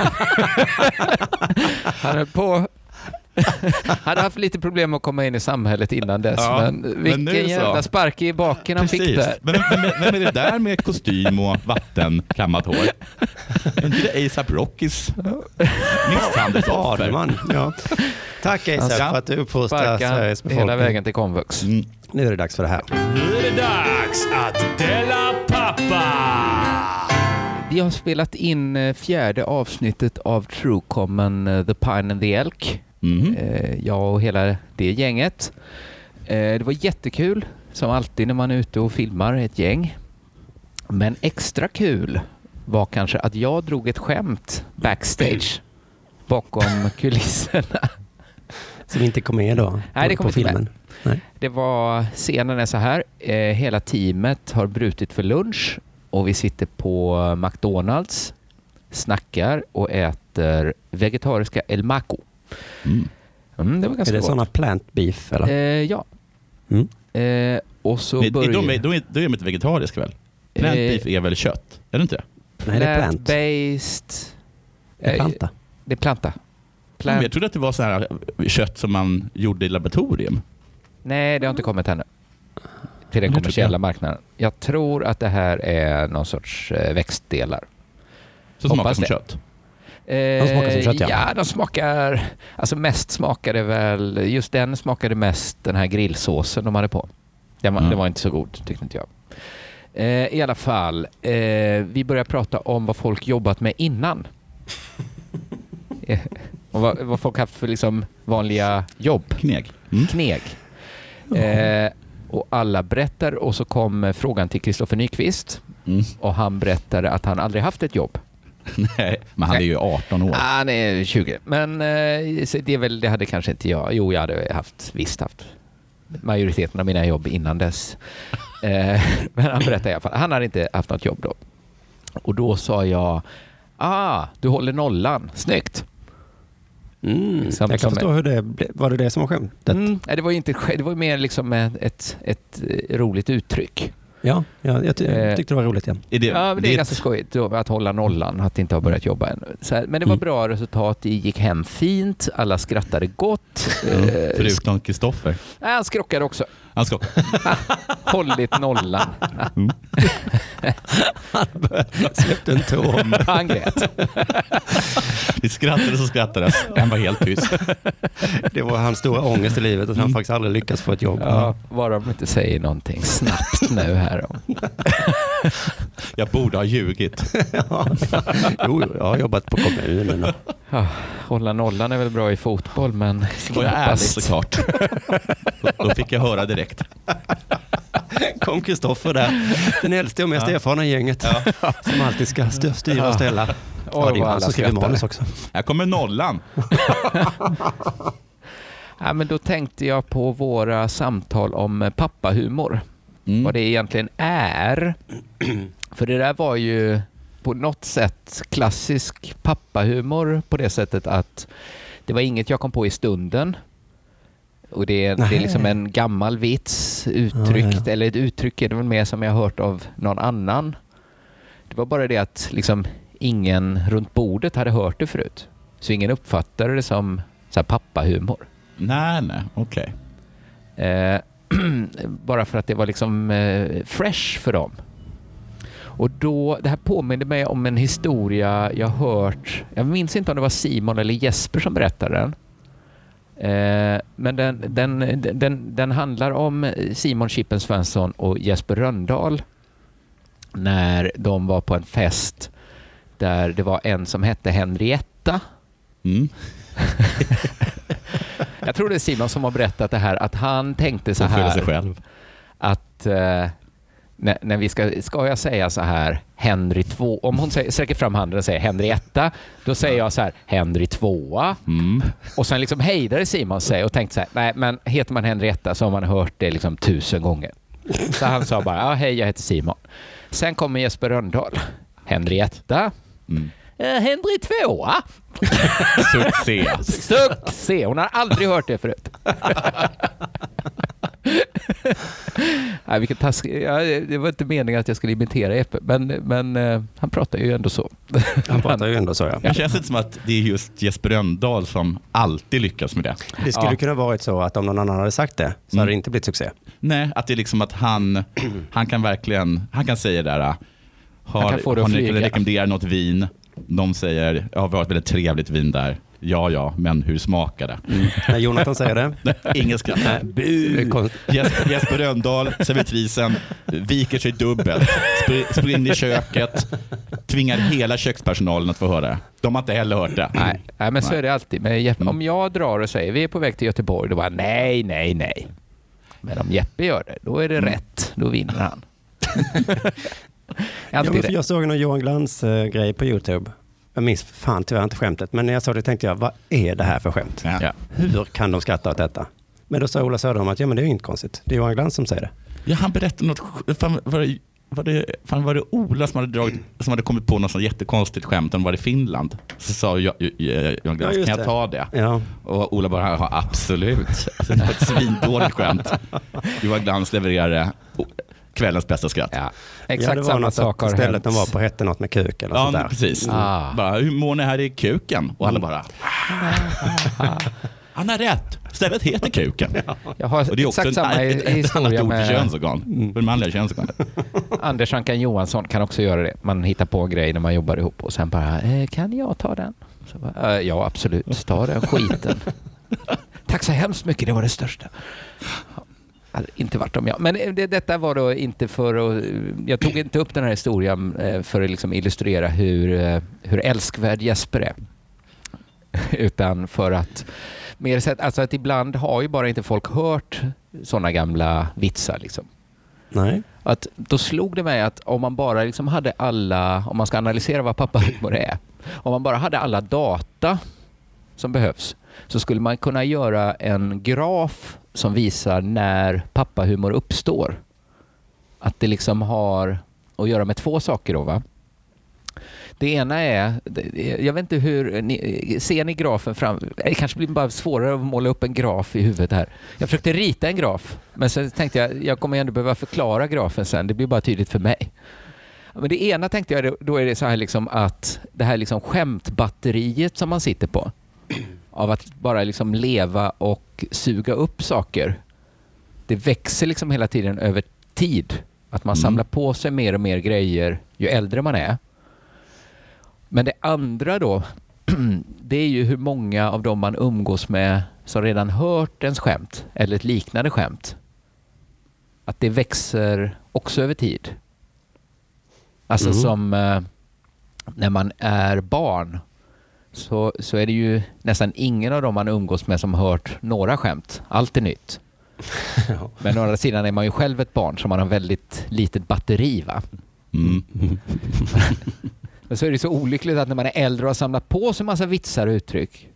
han höll på... hade haft lite problem att komma in i samhället innan dess, Ja, men men vilken nu så. jävla spark i baken han fick där. Men vem, vem, vem är det där med kostym och vattenkammat hår? Är inte det ASAP Rockys misshandelsoffer? Ja. Tack ASAP för att du uppfostrar Sveriges befolkning. hela vägen till komvux. Mm. Nu är det dags för det här. Nu är det dags att dela pappa! Vi har spelat in eh, fjärde avsnittet av True Common eh, The Pine and the Elk. Mhm. Eh, Jag och hela det gänget. Eh, Det var jättekul, som alltid när man är ute och filmar ett gäng. Men extra kul var kanske att jag drog ett skämt backstage bakom kulisserna. Som inte kom med då? Nej, det på kom med. filmen. Nej. Det var, scenen är så här, eh, hela teamet har brutit för lunch och vi sitter på McDonalds, snackar och äter vegetariska El Maco. Mm. Mm, det var Är ganska det gott. sådana plant beef eller? Eh, ja. Mm. Eh, och så Nej, börjar... de, är, de, är, de är inte vegetariska väl? Plant Eh, beef är väl kött? Är det inte det? Nej, det är plant. Plant-based... Det är Eh, planta. Det är planta. Men Plant... jag trodde att det var så här eh, kött som man gjorde i laboratorium. Nej, det har inte kommit ännu. Till den kommersiella marknaden. Jag tror att det här är någon sorts eh, växtdelar. Så smakar som det. kött. Eh, smakar som kött, ja. ja. de smakar... Alltså mest smakade väl... Just den smakade mest den här grillsåsen de hade på. Den var, Mm. den var inte så god, tyckte inte jag. Eh, I alla fall, eh, vi börjar prata om vad folk jobbat med innan. Eh, och vad, vad folk haft för liksom vanliga jobb. Kneg. Mm. Kneg. Eh, och alla berättar och så kom eh, frågan till Kristoffer Nyqvist Mm. och han berättade att han aldrig haft ett jobb. Nej, men han är ju 18 år. Ah, nej, 20. Men eh, det, är väl, det hade kanske inte jag. Jo, jag hade haft, visst haft majoriteten av mina jobb innan dess. Eh, men han berättade i alla fall. Han hade inte haft något jobb då. Och då sa jag, ah, du håller nollan. Snyggt. Mm. Som- jag kan som- förstå hur det blev. Var det det som var skämtet? Mm, nej, det var ju inte, det var mer liksom ett, ett, ett eh, roligt uttryck. Ja, ja, jag ty- Eh, tyckte det var roligt. Ja. Ja, Är men det är ett- Mm. ganska skojigt då, att hålla nollan, att inte ha börjat jobba än. Så här, men det var Mm. bra resultat, det gick hem fint, alla skrattade gott. Mm, Eh, Förutom Kristoffer. Nej, han skrockade också. Han ska... Hållit nollan. Släppte en tår. Han grät. Vi skrattade så skrattades. Han var helt tyst. Det var hans stora ångest i livet att han faktiskt aldrig lyckats få ett jobb. Ja, bara de inte säger någonting snabbt nu här. Jag borde ha ljugit. Ja. Jo, jag har jobbat på kommunen. Ja, hålla nollan är väl bra i fotboll, men Så var jag ärlig såklart. Då fick jag höra direkt. kom Kristoffer där, den äldste och mest erfarna i gänget. Som alltid ska st- styra och ställa. Oj, Ja, det är han som skriver manus också. Här kommer nollan. Ja, men då tänkte jag på våra samtal om eh, pappahumor. Mm. Vad det egentligen är. För det där var ju på något sätt klassisk pappahumor på det sättet att det var inget jag kom på i stunden. Och det är, det är liksom en gammal vits uttryckt, Ja, ja. eller ett uttryck är det väl mer som jag har hört av någon annan. Det var bara det att liksom ingen runt bordet hade hört det förut. Så ingen uppfattade det som så här pappahumor. Nej, nej, okej. Eh, bara för att det var liksom eh, fresh för dem. Och då, det här påminner mig om en historia jag hört. Jag minns inte om det var Simon eller Jesper som berättade den. Eh, men den, den, den, den handlar om Simon Chippen Svensson och Jesper Röndahl när de var på en fest där det var en som hette Henrietta. Mm. Jag tror det är Simon som har berättat det här att han tänkte så här själv. att eh, när, när vi ska, ska jag säga så här Henry 2, om hon säger, sträcker fram handen och säger Henry 1, då säger jag så här Henry 2 Mm. och sen liksom hejdade Simon sig och tänkte så här, nej men heter man Henry 1 så har man hört det liksom tusen gånger. Så han sa bara, ja hej jag heter Simon. Sen kommer Jesper Rönndahl, Henry 1, Mm. eh, Henry 2 Succé. Succé! Hon har aldrig hört det förut. Nej, vilket task... ja, det var inte meningen att jag skulle imitera Epe, men, men eh, han pratar ju ändå så. Han pratar ju ändå så ja. Det känns inte som att det är just Jesper Rönndahl som alltid lyckas med det. Det skulle Ja. kunna varit så att om någon annan hade sagt det så Mm. hade det inte blivit succé. Nej, att det är liksom att han, han kan verkligen, han kan säga det där. Har, Han kan få det har att ni flyga. rekommenderat något vin? De säger, ja vi har ett väldigt trevligt vin där. Ja, ja, men hur smakar det? När Jonathan säger det. Ingen skratt. Jesper, Jesper Rönndahl, servitrisen, viker sig dubbelt, spr- springer in i köket, tvingar hela kökspersonalen att få höra det. De har inte heller hört det. Nej, nej men så är det alltid. Men Jeppe, Mm. om jag drar och säger vi är på väg till Göteborg, då bara nej, nej, nej. Men om Jeppe gör det, då är det Mm. rätt. Då vinner han. Ja, alltid jag såg någon Johan Glans-grej på YouTube. Jag minns fan tyvärr inte skämtet, men när jag såg det tänkte jag, vad är det här för skämt? Ja. Hur kan de skratta åt detta? Men då sa Ola Söderholm att ja, men det är ju inte konstigt. Det är Johan Glans som säger det. Ja, han berättade något, fan, var, det, var, det, fan, var det Ola som hade, dragit, som hade kommit på något sånt jättekonstigt skämt om var det Finland? Så sa jag, Jan Glans, Ja, kan jag det. ta det? Ja, Och Ola bara, ja, absolut. Så det var ett svindåligt skämt. Johan Glans levererade kvällens bästa skratt. Ja, ja exakt var samma sak har stället hänt. de var på hette något med kuk eller Ja, sånt där. precis. Ah. Bara, hur mår ni här i kuken? Och alla bara, han har rätt. Stället heter kuken. Jag har Och det är också exakt en, samma ett, ett annat ord för könsorgan. För manliga könsorgan. Anders Ankan Johansson kan också göra det. Man hittar på en grej när man jobbar ihop och sen bara, eh, kan jag ta den? Så bara, "Eh, ja, absolut. Ta den skiten. Tack så hemskt mycket, det var det största. Hade inte varit om jag. Men det, detta var då inte för att... Jag tog inte upp den här historien eh, för att liksom illustrera hur, eh, hur älskvärd Jesper är. Utan för att mer sett, alltså att ibland har ju bara inte folk hört sådana gamla vitsar liksom. Nej. Att då slog det mig att om man bara liksom hade alla, om man ska analysera vad pappahumor är, om man bara hade alla data som behövs, så skulle man kunna göra en graf som visar när pappahumor uppstår. Att det liksom har att göra med två saker då va? Det ena är, jag vet inte hur, ni, ser ni grafen fram? Det kanske blir bara svårare att måla upp en graf i huvudet här. Jag försökte rita en graf, men sen tänkte jag, jag kommer ändå behöva förklara grafen sen, det blir bara tydligt för mig. Men det ena tänkte jag, då är det så här liksom att det här liksom skämtbatteriet som man sitter på, av att bara liksom leva och suga upp saker, det växer liksom hela tiden över tid. Att man Mm. samlar på sig mer och mer grejer ju äldre man är. Men det andra då, det är ju hur många av dem man umgås med som redan hört ens skämt eller ett liknande skämt. Att det växer också över tid. Alltså Mm. som eh, när man är barn så, så är det ju nästan ingen av dem man umgås med som hört några skämt. Allt är nytt. Ja. Men å andra sidan är man ju själv ett barn så man har väldigt litet batteri. Va? Mm. Men så är det så olyckligt att när man är äldre och har samlat på sig massa vitsar och uttryck,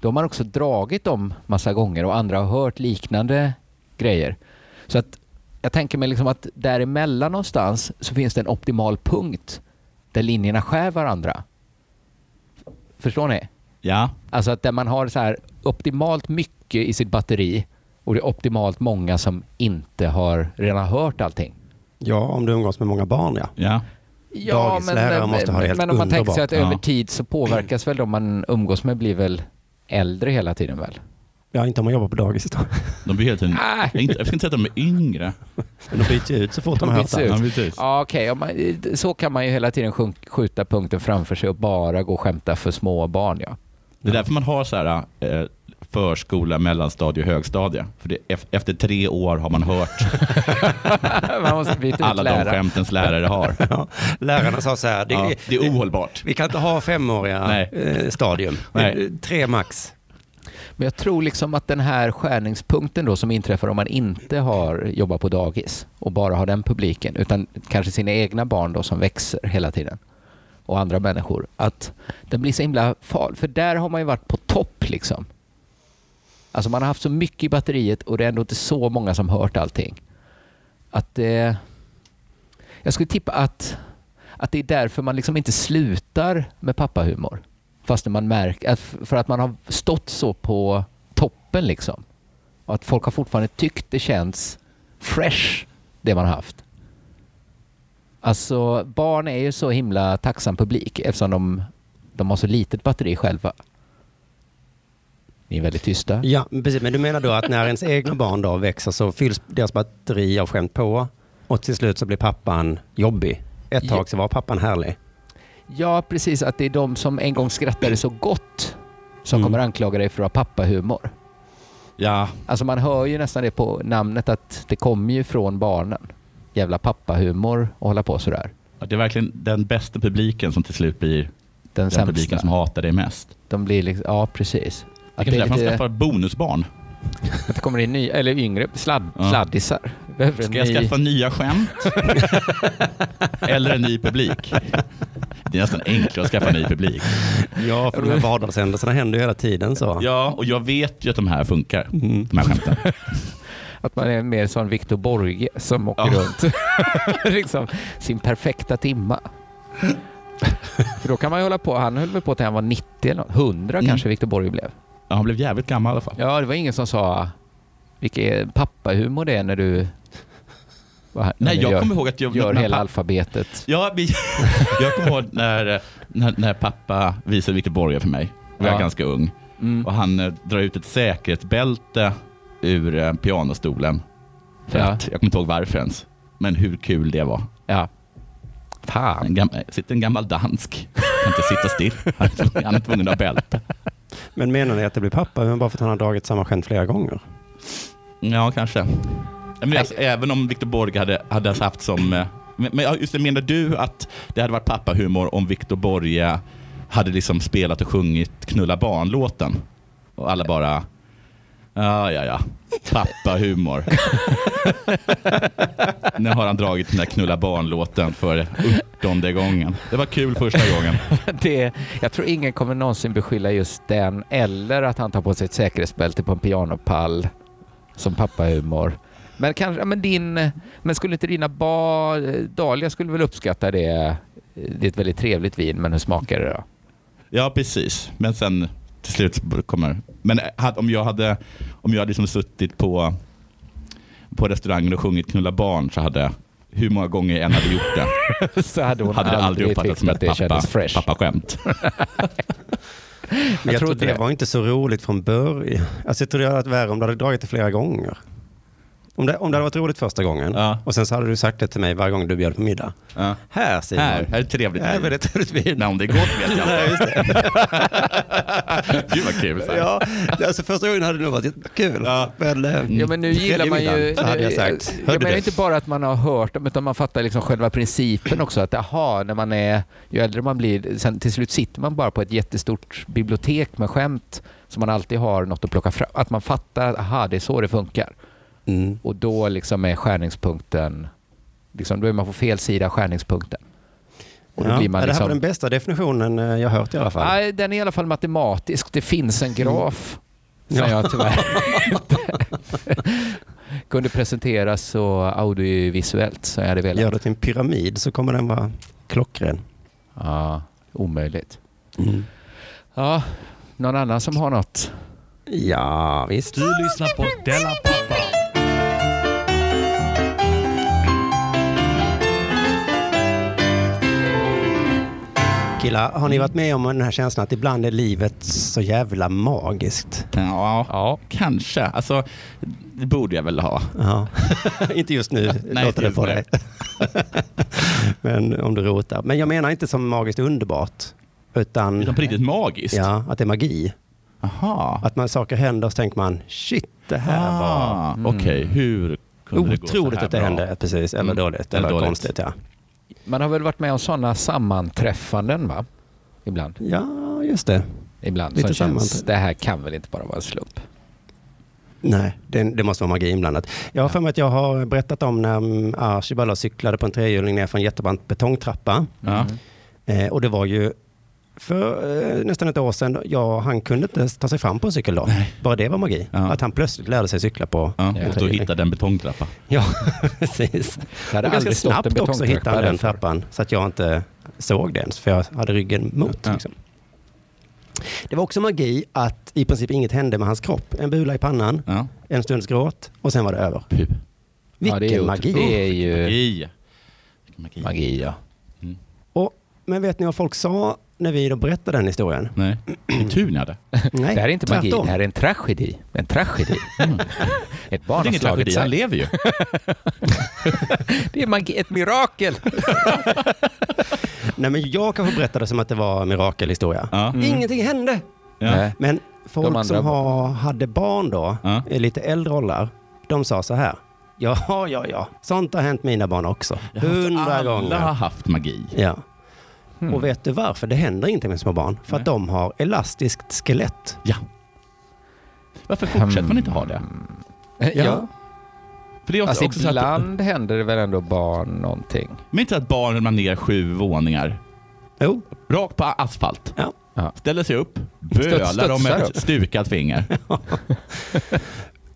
då har man också dragit dem massa gånger och andra har hört liknande grejer. Så att jag tänker mig liksom att däremellan någonstans så finns det en optimal punkt där linjerna skär varandra. Förstår ni? Ja, Alltså att där man har så här optimalt mycket i sitt batteri och det är optimalt många som inte har redan hört allting. ja, om du umgås med många barn ja. ja. Dagislärare måste ha det helt men om man tänker sig att underbart. över Ja. tid så påverkas väl de man umgås med blir väl äldre hela tiden väl? Ja, inte om man jobbar på dagis. då. De blir hela tiden, Nej. jag, inte, jag ska inte säga att de är yngre. Men de byts ut så fort de, De har hört ut. Ja, okej. Om man- Så kan man ju hela tiden skjuta punkten framför sig och bara gå och skämta för små barn. Ja. Det är därför man har så här, eh, förskola, mellanstadie och högstadie. För det, ef- efter tre år har man hört Man måste byta ut alla de skämtens lärare har. Ja, lärarna sa så här, det, Ja, det är ohållbart. vi kan inte ha femåriga Nej. eh, stadium. Nej. Eh, Tre max. Men jag tror liksom att den här skärningspunkten då som inträffar om man inte har jobbat på dagis och bara har den publiken, utan kanske sina egna barn då som växer hela tiden och andra människor, att den blir så himla farlig. För där har man ju varit på topp liksom. Alltså man har haft så mycket i batteriet och det är ändå inte så många som hört allting. Att eh, Jag skulle tippa att, att det är därför man liksom inte slutar med pappahumor. Fast man märker, för att man har stått så på toppen liksom. Och att folk har fortfarande tyckt det känns fresh, det man har haft. Alltså barn är ju så himla tacksam publik eftersom de, de har så litet batteri själva. Ni är väldigt tysta. Ja, precis. Men du menar då att när ens egna barn då växer så fylls deras batteri av skämt på och till slut så blir pappan jobbig. Ett tag så var pappan härlig. Ja, precis. Att det är de som en gång skrattade så gott som Mm. kommer anklaga dig för att ha pappahumor. Ja, Alltså man hör ju nästan det på namnet att det kommer ju från barnen. Jävla pappahumor och hålla på sådär. det är verkligen den bästa publiken som till slut blir Den, den publiken som hatar dig mest. De blir liksom, ja precis. Det kanske är är därför man skaffar bonusbarn. Att det kommer in nya, eller yngre sladd, Ja. sladdisar. Vi Behöver Ska jag ny- skaffa nya skämt? Eller en ny publik? Det är nästan enklare att skaffa ny publik. Ja, för de här vardagshändelserna händer ju hela tiden så. Ja, och jag vet ju att de här funkar. Mm. De här skämten. Att man är mer som Victor Borge som åker Ja. runt. liksom sin perfekta timma. För då kan man ju hålla på, han höll väl på till han var 90 eller något, 100 Mm. kanske Victor Borge blev. Ja, han blev jävligt gammal i alla fall. Ja, det var ingen som sa vilken pappahumor det är när du vad- Nej, jag gör, kommer ihåg att jag... gör hela alfabetet. Ja, vi, jag kommer ihåg när, när, när pappa visade Victor Borge för mig. Jag var Ja. ganska ung. Mm. Och han eh, drar ut ett säkerhetsbälte ur eh, pianostolen. För Ja. att, jag kommer inte ihåg varför ens. Men hur kul det var. Ja. Fan. En gam, sitter en gammal dansk. Kan inte sitta still. Han är tvungen- han är tvungen att ha bälte. Men menar ni att det blir pappa men bara för att han har dragit samma skämt flera gånger? Ja, kanske. Men alltså, även om Victor Borge hade, hade haft som... eh, Men, just det, menar du att det hade varit pappahumor om Victor Borge hade liksom spelat och sjungit Knulla barn-låten? Och alla bara... Ja, ja, ja. Pappahumor. nu har han dragit den där Knulla barn-låten för åttonde gången. Det var kul första gången. Det, jag tror ingen kommer någonsin beskylla just den eller att han tar på sig ett säkerhetsbälte på en pianopall som pappahumor. Men kanske, men din, men skulle inte dina barn, Dahlia skulle väl uppskatta det, det är ett väldigt trevligt vin, men hur smakar det då? Ja, precis. Men sen till slut kommer... Men hade- om jag hade, om jag hade liksom suttit på, på restaurangen och sjungit Knulla barn så hade hur många gånger jag än hade gjort det, Så hade hon hade det aldrig uppfattats som att ett det pappa, pappaskämt. Men jag, tror det det. var inte så roligt från början. Alltså jag tror det hade varit värre om du hade dragit det flera gånger. Om det, om det hade varit roligt första gången Ja. och sen så hade du sagt det till mig varje gång du bjöd på middag. Ja. Här Simon. Här, här är ett trevligt Här är väldigt trevligt vin. Nej, om det är gott vet jag inte. det. Gud vad kul. Så här. Ja, alltså första gången hade det nog varit jättekul. Ja. Men, eh, Ja men nu gillar man ju... middagen Så hade jag sagt. Jag menar inte bara att man har hört dem utan man fattar liksom själva principen också. Att aha, när man är, ju äldre man blir, sen till slut sitter man bara på ett jättestort bibliotek med skämt som man alltid har något att plocka fram. Att man fattar att aha, det är så det funkar. Mm. Och då liksom är skärningspunkten, liksom, då är man på fel sida av skärningspunkten. Och då Ja, blir man Det här var liksom... den bästa definitionen eh, jag hört i alla fall. Nej, den är i alla fall matematisk. Det finns en graf som Ja. jag tyvärr inte kunde presentera så audiovisuellt som jag hade velat. Gör det till en pyramid så kommer den vara klockren. Ja, omöjligt. Mm. Ja, någon annan som har något? Ja, visst. Du lyssnar på Della Pappa. Killar, har ni varit med om den här känslan att ibland är livet så jävla magiskt? Ja, Ja. kanske. Alltså, det borde jag väl ha. Ja. inte just nu, Nej, låter det inte på dig. Men om du rotar. Men jag menar inte som magiskt underbart. Utan, Utan på riktigt magiskt. ja, att det är magi. Aha. Att man saker händer och så tänker man, shit, det här var Ah, Okej, hur kunde det gå så otroligt här att det bra? hände. Precis, eller Mm. dåligt, Eller eller, dåligt. konstigt. Ja. Man har väl varit med om sådana sammanträffanden va? Ibland. ja, just det. Ibland Lite som känns, det här kan väl inte bara vara en slump. Nej, det, det måste vara magi inblandat. Jag har för mig att jag har berättat om när mm, Archibald cyklade på en trehjuling ner för en jättebrant betongtrappa. Ja. Eh, och det var ju för eh, nästan ett år sedan, ja, han kunde inte ta sig fram på en cykel då. Bara det var magi. Ja. Att han plötsligt lärde sig cykla på Ja, en och då hittade en betongtrappa. Ja, precis. Och ganska snabbt också hittade han den trappan så att jag inte såg det ens för jag hade ryggen mot. Ja. Liksom. Det var också magi att i princip inget hände med hans kropp. En bula i pannan, Ja. en stunds gråt och sen var det över. Puh. Vilken ja, det är, magi! Det är ju Magi. Magi. ja. Och, men vet ni vad folk sa när vi då berättade den historien? Nej, vilken tur ni hade. Nej, det här är inte magi, tvärtom. det här är en tragedi. En tragedi. Ett barn Det är ingen tragedi, han lever ju. Det är magi, ett mirakel. Nej, men jag kanske berättade som att det var en mirakelhistoria. Ja. Ingenting hände! Ja. Men folk andra som har, hade barn då, Ja. i lite äldre åldrar, de sa så här. Ja, ja, ja, sånt har hänt mina barn också. Hundra Alla har gånger. haft magi. Ja. Hmm. Och vet du varför? Det händer inte med små barn. För att Nej. de har elastiskt skelett. Ja. Varför fortsätter man inte ha det? Ja. För det är också, Alltså också så att, ibland händer det väl ändå barn någonting. men inte att barn ramlar ner sju våningar, Jo, rakt på asfalt, ja. Ja. ställer sig upp, bölar om ett stukat finger.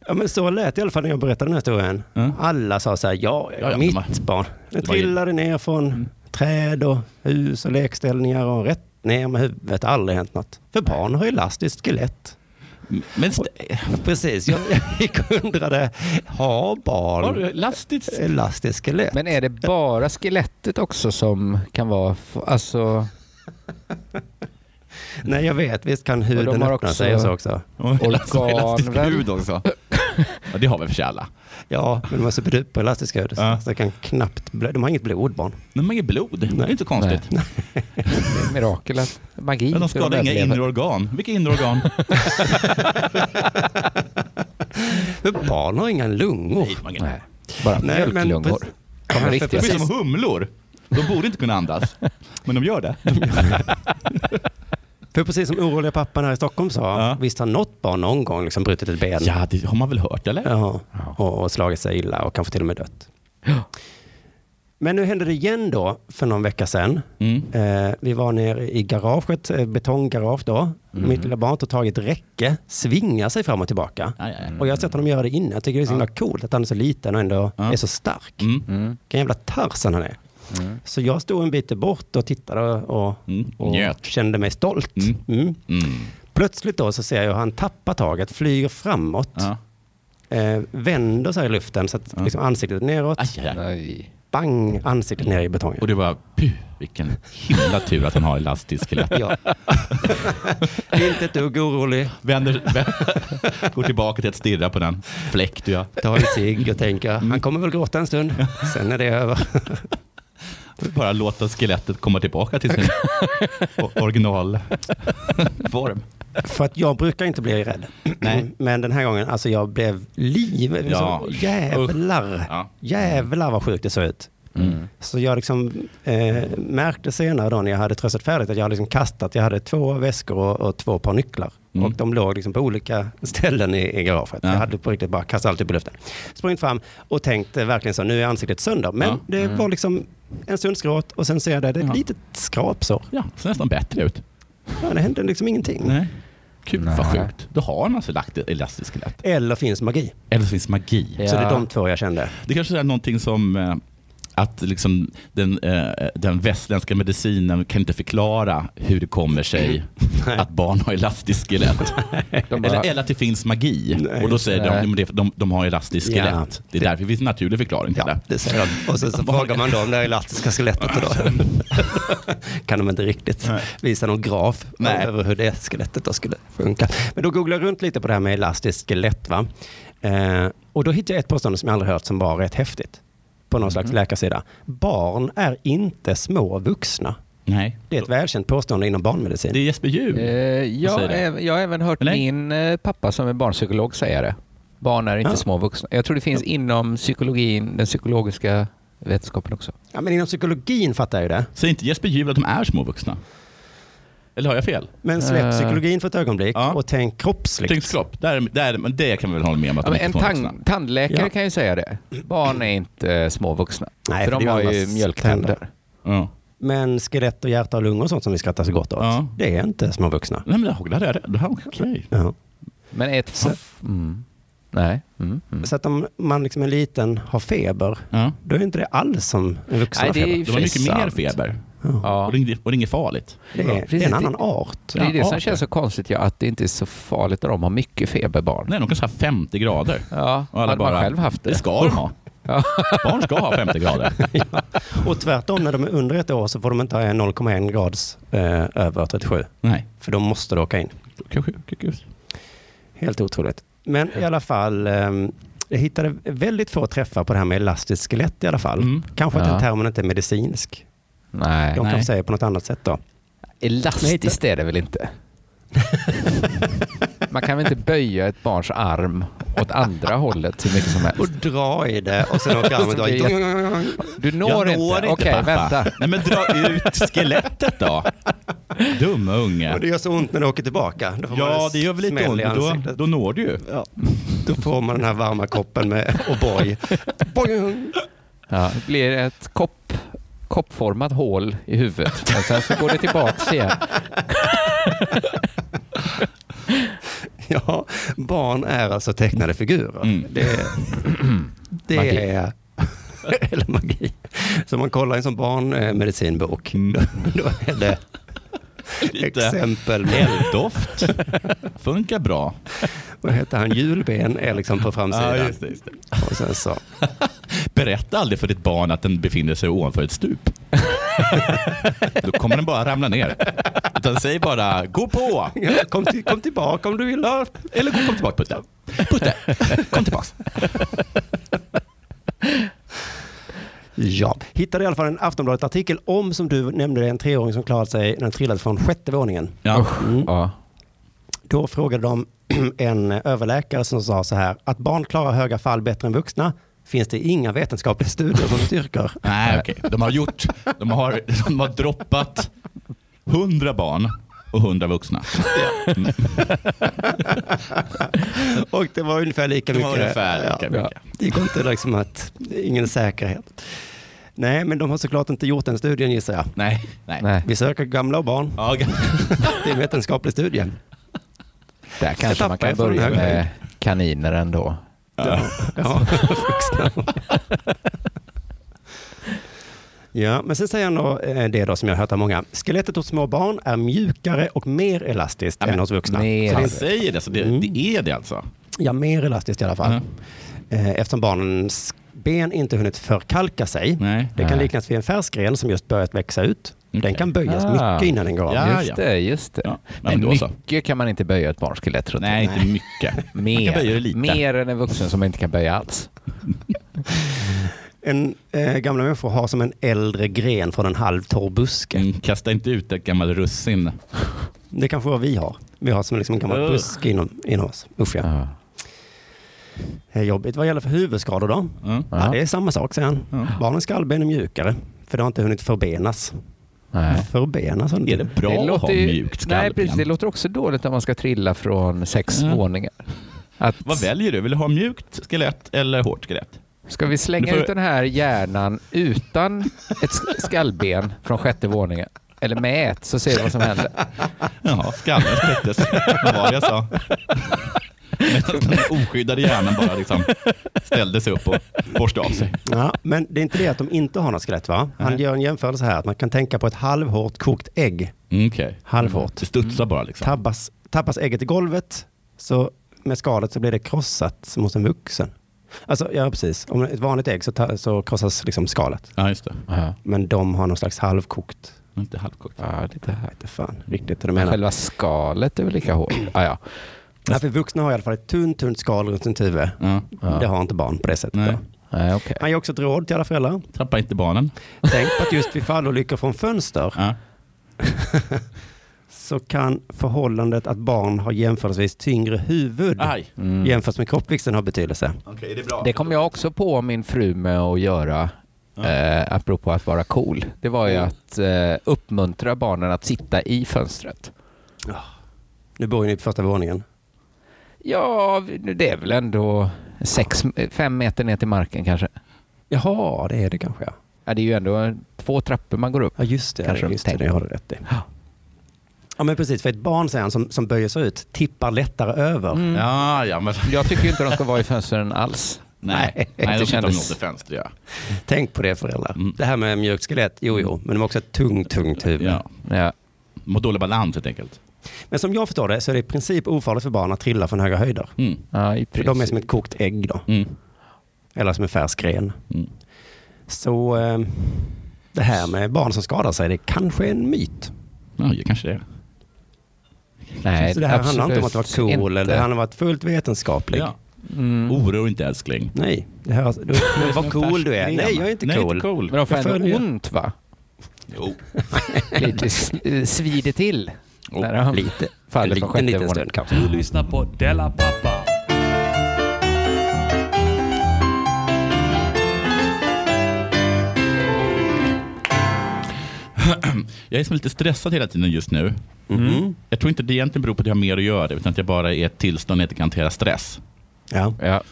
Ja men så lät det i alla fall när jag berättade den här historien. Ja. Alla sa så här, ja, ja, Ja, ja, mitt de barn. Ju- trillade ner från träd och hus och lekställningar och rätt ner med huvudet. Aldrig hänt något. För barn har elastiskt skelett. Men st- Precis, jag, jag undrade, har har barn du elastiskt? elastiskt skelett? Men är det bara skelettet också som kan vara, alltså, Nej, jag vet, visst kan huden öppna också- sig och så också. Och elastisk, Organ, väl? hud också. Ja, det har vi för sig alla. Ja, men de har superduper elastisk hud. Ja. Så det kan knappt blö- De har inget blod, barn. Men de har inget blod. Det är Nej. inte så konstigt. det är mirakel att magi. Men de skadar inga inre organ. Vilka inre organ? Barn har inga lungor. Nej, inga- Nej, bara Nej, mjölklungor. De är riktiga. De är precis. som humlor. De borde inte kunna andas. Men de gör det. För precis som oroliga pappan här i Stockholm sa, Ja. visst har något barn någon gång liksom brutit ett ben Ja, det har man väl hört eller? Ja, och, och slagit sig illa och kanske till och med dött. Ja. Men nu hände det igen då för någon vecka sedan. Mm. Eh, vi var nere i garaget, eh, betonggarage då. Mitt lilla barn tog tag i ett räcke, svingar sig fram och tillbaka. Ja. Och jag har sett honom göra det innan. Jag tycker det är så himla coolt att han är så liten och ändå är så stark. Mm. Mm. Vilken jävla Tarzan han är. Mm. Så jag stod en bit bort och tittade och, och, Mm. och kände mig stolt. Mm. Mm. Mm. Plötsligt då så ser jag hur han tappar taget, flyger framåt, Ja. eh, vänder sig i luften så att Ja. liksom ansiktet neråt, Aj, aj, bang, ansiktet ner i betongen. Och det var, puh, vilken himla tur att han har elastisk skelett. Ja. Inte ett dugg orolig. Vänder, vänder, går tillbaka till att stirra på den fläkt du har. Tar en cigg och tänker, han kommer väl gråta en stund, sen är det över. Bara låta skelettet komma tillbaka till sin originalform. För att jag brukar inte bli rädd. Nej. Men den här gången, alltså jag blev liv. Ja. Så jävlar. Ja. Jävlar vad sjukt det såg ut. Mm. Så jag liksom, eh, märkte senare då när jag hade tröstat färdigt att jag hade liksom kastat, jag hade två väskor och, och två par nycklar. Mm. Och de låg liksom på olika ställen i, i garaget. Ja. Jag hade på riktigt bara kastat allt upp i luften. Sprungit fram och tänkt eh, verkligen så, nu är ansiktet sönder. Men Ja. det Mm. var liksom en stunds gråt och sen ser jag det, det är ett Ja. litet skrapsår. Ja, ser nästan bättre ut. Ja, det hände liksom ingenting. Nej. Gud vad Nej. sjukt. Då har man alltså lagt ett elastiskt skelett. Eller finns magi. Eller finns magi. Ja. Så det är de två jag kände. Det kanske är någonting som eh, att liksom den, eh, den västländska medicinen kan inte förklara hur det kommer sig att barn har elastiskt skelett. Bara- eller, eller att det finns magi. Nej, och då säger de att de, de, de har elastiskt Ja. skelett. Det är därför det finns en naturlig förklaring till Ja, det. det säger de. Och sen så frågar man då om det elastiska skelettet. Då. kan de inte riktigt Nej. visa någon graf Nej. över hur det skelettet då skulle funka. Men då googlade jag runt lite på det här med elastiskt skelett. Va? Eh, och då hittade jag ett påstående som jag aldrig hört som var rätt häftigt. På någon slags läkarsida. Barn är inte små vuxna. Nej. Det är ett välkänt påstående inom barnmedicin. Det är Jesper Juhl. Eh, jag, jag har även hört min eh, pappa som är barnpsykolog säga det. Barn är inte Ja. små vuxna. Jag tror det finns inom psykologin, den psykologiska vetenskapen också. Ja, men inom psykologin fattar jag ju det. Säger inte Jesper Juhl att de är små vuxna? Eller har jag fel? Men släpp Eh. psykologin för ett ögonblick Ja. och tänk kroppsligt. Tänk kropp. Där, där, men det kan vi väl hålla med om att Ja, men en är tan- tandläkare Ja. kan ju säga det. Barn är inte eh, små vuxna. Nej, för för de är har ju mjölktänder. tänder. Ja. Men skelett och hjärta och lungor och sånt som vi skrattar så gott åt, Ja. det är inte små vuxna. Nej, men det jag rätt. Det här- Okej. Ja. Men ett... Så- Mm. Nej. Mm. Mm. Så att om man liksom är liten har feber, Ja. då är inte det alls som en vuxen Nej, har det är feber. Det var mycket mer sant. feber. Ja. Och, det är, och det är inget farligt. Det, är, det är en annan art. Det är det som känns så konstigt, ja, att det inte är så farligt när de har mycket feber, barn. Nej, de kan ha 50 grader. Ja, Och alla hade man bara, själv haft det. Det ska de ha. Ja. Barn ska ha 50 grader. Ja. Och tvärtom, när de är under ett år så får de inte ha 0,1 grads eh, över 37. Nej. För de måste då åka in. Helt otroligt. Men i alla fall, eh, jag hittade väldigt få träffar på det här med elastiskt skelett i alla fall. Mm. Kanske att Ja. den termen inte är medicinsk. Nej. De Nej. kan säga på något annat sätt då. Elastiskt är det väl inte? Man kan väl inte böja ett barns arm åt andra hållet hur mycket som helst? Och dra i det och sen åker armen dra i. Du når Jag inte? når Okej, inte pappa. vänta. Nej men dra ut skelettet då. Dumma unge. Och det gör så ont när du åker tillbaka. Då får man Ja, en det gör väl lite smäll ont. i men Då, ansiktet. då når du ju. Ja. Då får man den här varma koppen med O'boy. Boing. Ja, det blir ett kopp, koppformat hål i huvudet. Och sen så går det tillbaks igen. Ja, barn är alltså tecknade figurer. Mm. Det, det är... Eller magi. Så om man kollar i en sån barnmedicinbok, Mm. då är det Lite exempel med, Doft. Funkar bra. vad heter han, julben är liksom på framsidan. Ja, just det, just det. Och sen så, Berätta aldrig för ditt barn att den befinner sig ovanför ett stup. Då kommer den bara ramla ner. Utan säg bara, gå på! ja, kom, till, kom tillbaka om du vill. Ja, eller kom tillbaka Putte. Putte, kom tillbaka. Ja, hittade i alla fall en Aftonbladet-artikel om, som du nämnde, en treåring som klarat sig när den trillade från sjätte våningen. Ja. Mm. Ja. Då frågade de en överläkare som sa så här, att barn klarar höga fall bättre än vuxna finns det inga vetenskapliga studier som styrker. Nej, okej. De har gjort, de har, de har droppat 100 barn och 100 vuxna. Och det var ungefär lika Det mycket. var ungefär ja, lika mycket. Det gick inte liksom att, ingen säkerhet. Nej, men de har såklart inte gjort den studien gissar jag. Nej, nej. Nej, Vi söker gamla och barn. Ja, Det är en vetenskaplig studie. där kanske man kan börja med kaniner ändå. ja. Ja. Ja, men sen säger han då eh, det då som jag har hört av många. Skelettet hos små barn är mjukare och mer elastiskt Ja, än hos vuxna. mer. Så det är Han säger det, så det, Mm. det är det alltså. Ja, mer elastiskt i alla fall. Ja. Eh, Eftersom barnens ben inte hunnit förkalka sig. Nej. Det kan liknas vid en färskgren som just börjat växa ut. Den Okej. kan böjas Ah. mycket innan den går av. Ja, Just det, just det. Ja, Men men mycket kan man inte böja ett barns skelett runt. Nej, inte mycket. Mer, kan böja det lite. mer än en vuxen som inte kan böja alls. En, eh, gamla människor har som en äldre gren från en halvtorr buske. Mm, kasta inte ut ett gammalt russin. Det kanske vad vi har. Vi har som liksom en gammal Ugh. buske inom, inom oss. Usch ja. Ja. Det är jobbigt. Vad gäller för huvudskador då? Mm. Ja. det är samma sak säger han. Ja. Barnens skallben är mjukare. För det har inte hunnit förbenas. Nej. Förbenas? Är det bra det att ha ju- mjukt Nej, skallben? precis. Det låter också dåligt om man ska trilla från sex Ja. våningar. Att, Vad väljer du? Vill du ha mjukt skelett eller hårt skelett? ska vi slänga får- ut den här hjärnan utan ett sk- skallben från sjätte våningen? Eller med ett, så ser vi vad som händer. Ja, skallen spräcktes. Vad var det jag sa? Medan den oskyddade hjärnan bara liksom ställde sig upp och borstade av sig. Ja, men det är inte det att de inte har något skelett va? Han Nej. gör en jämförelse här, att man kan tänka på ett halvhårt kokt ägg. Mm, Okej. Halvhårt. Det studsar bara liksom. Tabbas, tappas ägget i golvet, så med skalet så blir det krossat som hos en vuxen. Alltså, ja precis. Om ett vanligt ägg så, ta, så krossas liksom skalet. Ja, just det. Ja, Men de har någon slags halvkokt. Inte halvkokt. ja. Jag vet inte fan riktigt hur de menar. Själva skalet är väl lika hårt? Ah, ja. Ja, för vuxna har i alla fall ett tunt, tunt skal runt sitt huvud. Ja. Ja. Det har inte barn på det sättet. Nej. Nej, okej. Han ger också ett råd till alla föräldrar. Trappa inte barnen. Tänk på att just vid fallolyckor från fönster Ja. så kan förhållandet att barn har jämförelsevis tyngre huvud Aj. Mm. jämfört med kroppsvikten ha betydelse. Okej, det är bra. Det kom jag också på min fru med att göra, eh, apropå att vara cool. Det var ju att eh, uppmuntra barnen att sitta i fönstret. Nu bor ju ni på första våningen. Ja, det är väl ändå sex, fem meter ner till marken kanske. Jaha, det är det kanske ja. Ja, det är ju ändå två trappor man går upp. Ja just det, Kanske just det, har du rätt i. Ja men precis, för ett barn säger han, som, som böjer sig ut tippar lättare över. Mm. Ja, ja, men... Jag tycker inte de ska vara i fönstren alls. Nej, Nej, nej det de kändes- mot fönster. Ja. Tänk på det föräldrar. Mm. Det här med mjukt skelett, jo jo, men de har också ett tungt, tungt huvud. Ja. Ja. Mot dålig balans helt enkelt. Men som jag förstår det så är det i princip ofarligt för barn att trilla från höga höjder. Mm. Ja, i För de är som ett kokt ägg då, Mm. eller som en färsk gren. Mm. Så eh, det här med barn som skadar sig, det kanske är en myt. Ja, det kanske det är. Nej, så det här handlar inte om att vara cool, inte. eller det handlar om att vara fullt vetenskaplig. Ja. Mm. Oroa inte älskling. Nej, det här, du, vad cool du är. Nej, jag är inte Nej, cool. Inte cool. Men de får ändå ont va? Jo. Lite eh, svider till. Oh, När han Lite. En faller liten, från sjätte liten stund kanske. Du lyssnar på Della Pappa. Jag är som lite stressad hela tiden just nu. Mhm. Jag tror inte det egentligen beror på att jag har mer att göra, utan att jag bara är i ett tillstånd där jag inte kan hantera stress. Ja. Ja.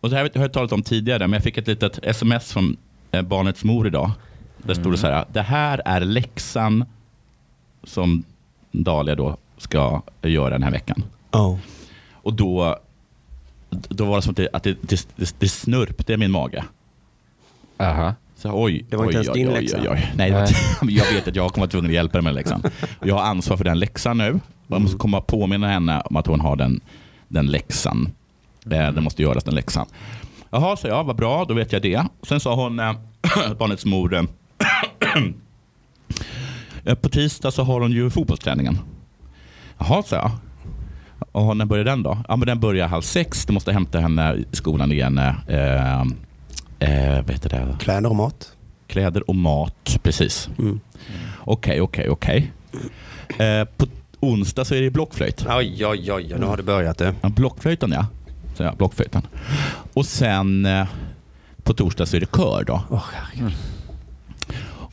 Och det här har jag talat om tidigare, men jag fick ett litet sms från eh, barnets mor idag. Där stod det så här, det här är läxan som Dahlia då ska göra den här veckan. Oh. Och då, då var det som att det, att det, det, det, det snurpte i min mage. Aha. Så, oj, Det var inte oj, ens oj, din oj, läxa. Oj, oj. Nej, det Nej. inte, jag vet att jag kommer vara tvungen att hjälpa henne med läxan. Jag har ansvar för den läxan nu. Jag måste komma och påminna henne om att hon har den, den läxan. Den måste göras, den läxan. Jaha, sa jag, vad bra, då vet jag det. Sen sa hon, eh, barnets mor, eh, på tisdag så har hon ju fotbollsträningen. Jaha, sa jag. Och när börjar den då? Ja, men den börjar halv sex. Du måste hämta henne i skolan igen. Eh, eh, vad heter det? Kläder och mat. Kläder och mat, precis. Mm. Okej, okej, okej. Eh, På onsdag så är det blockflöjt. Oj, oj, oj, nu har du börjat du. Ja, blockflöjten ja. Så ja, blockflöjten. Och sen eh, på torsdag så är det kör då. Åh, herregud.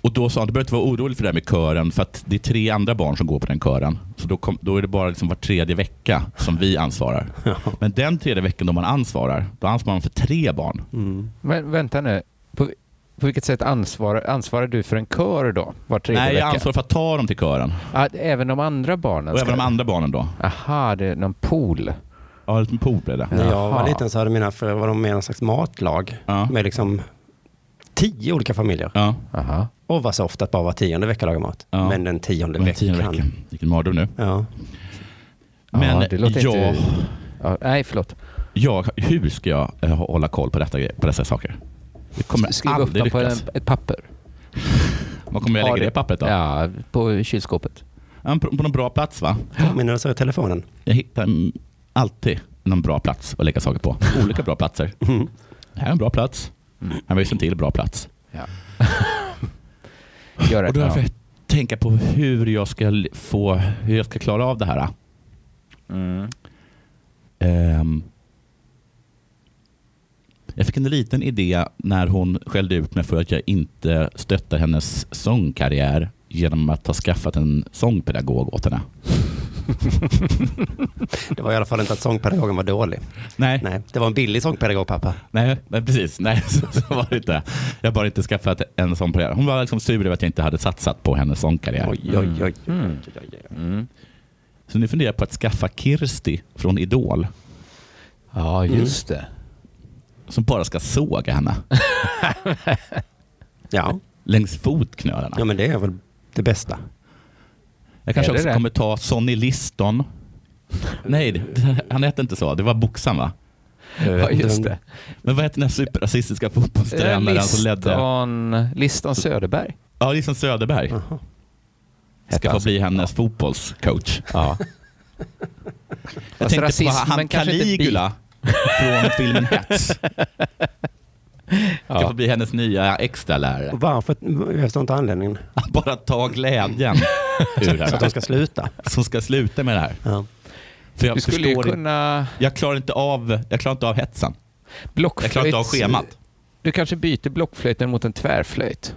Och då sa han, du behöver inte vara orolig för det här med kören för att det är tre andra barn som går på den kören. Så då, kom, då är det bara liksom var tredje vecka som vi ansvarar. Men den tredje veckan då man ansvarar, då ansvarar man för tre barn. Mm. Men vänta nu. På, på vilket sätt ansvarar, ansvarar du för en kör då? Var tredje Nej, jag ansvarar för att ta dem till kören. Ah, även de andra barnen? Och även de andra barnen då. Aha, det är någon pool. Ja, en liten pool blev det. När jag var liten så hade mina föräldrar var de med i någon slags matlag Ja. med liksom tio olika familjer. Ja. Aha. Och var så ofta att bara var tionde vecka laga mat. Ja. Men den tionde veckan. tionde veckan. Vilken mardröm nu. Ja. Men ja, det låter jag, inte... Ja, nej, förlåt. jag, hur ska jag eh, hålla koll på, detta, på dessa saker? Det kommer Skriv upp dem på en, ett papper. Var kommer jag lägga det- det pappret då? Ja, på kylskåpet. Ja, På, på någon bra plats va? Påminner så i telefonen. Jag hittar alltid någon bra plats att lägga saker på. Olika bra platser. Mm. Här är en bra plats. Mm. Var ju en till bra plats. Ja. Gör det. Och då har jag ja. försökt tänka på hur jag ska få, hur jag ska klara av det här. Mm. Ehm, jag fick en liten idé när hon skällde ut mig för att jag inte stöttar hennes sångkarriär genom att ha skaffat en sångpedagog åt henne. Det var i alla fall inte att sångpedagogen var dålig. Nej, Nej, det var en billig sångpedagog pappa. nej, nej precis. Nej, så, så var det inte. Jag har bara inte skaffat en sångkarriär. Hon var liksom sur över att jag inte hade satsat på hennes sångkarriär. Oj, oj, oj. Mm. Mm. Så nu funderar jag på att skaffa Kirsti från Idol. Ja, just det. som bara ska såga henne Ja. längs fotknölarna. ja, men det är väl det bästa. Jag kanske också det? kommer ta Sonny Liston. Nej, det- han hette inte så. Det var boxaren va? Ja, just det. Men vad hette den här superrasistiska fotbollstränaren som ledde? Liston, Liston Söderberg. Ja, Liston Söderberg. Jaha. hette Ska få bli hennes fotbollscoach. Ja. Jag tänkte på han Caligula från filmen Hets. Ska få bli hennes nya extralärare. Och varför? Jag förstår inte anledningen. Bara ta glädjen ur det Så att de här. ska sluta. Som ska sluta med det här. Ja. För jag Du skulle ju kunna Jag klarar inte av, jag klarar inte av hetsen. blockflöjt. Jag klarar inte av schemat. Du kanske byter blockflöjten mot en tvärflöjt.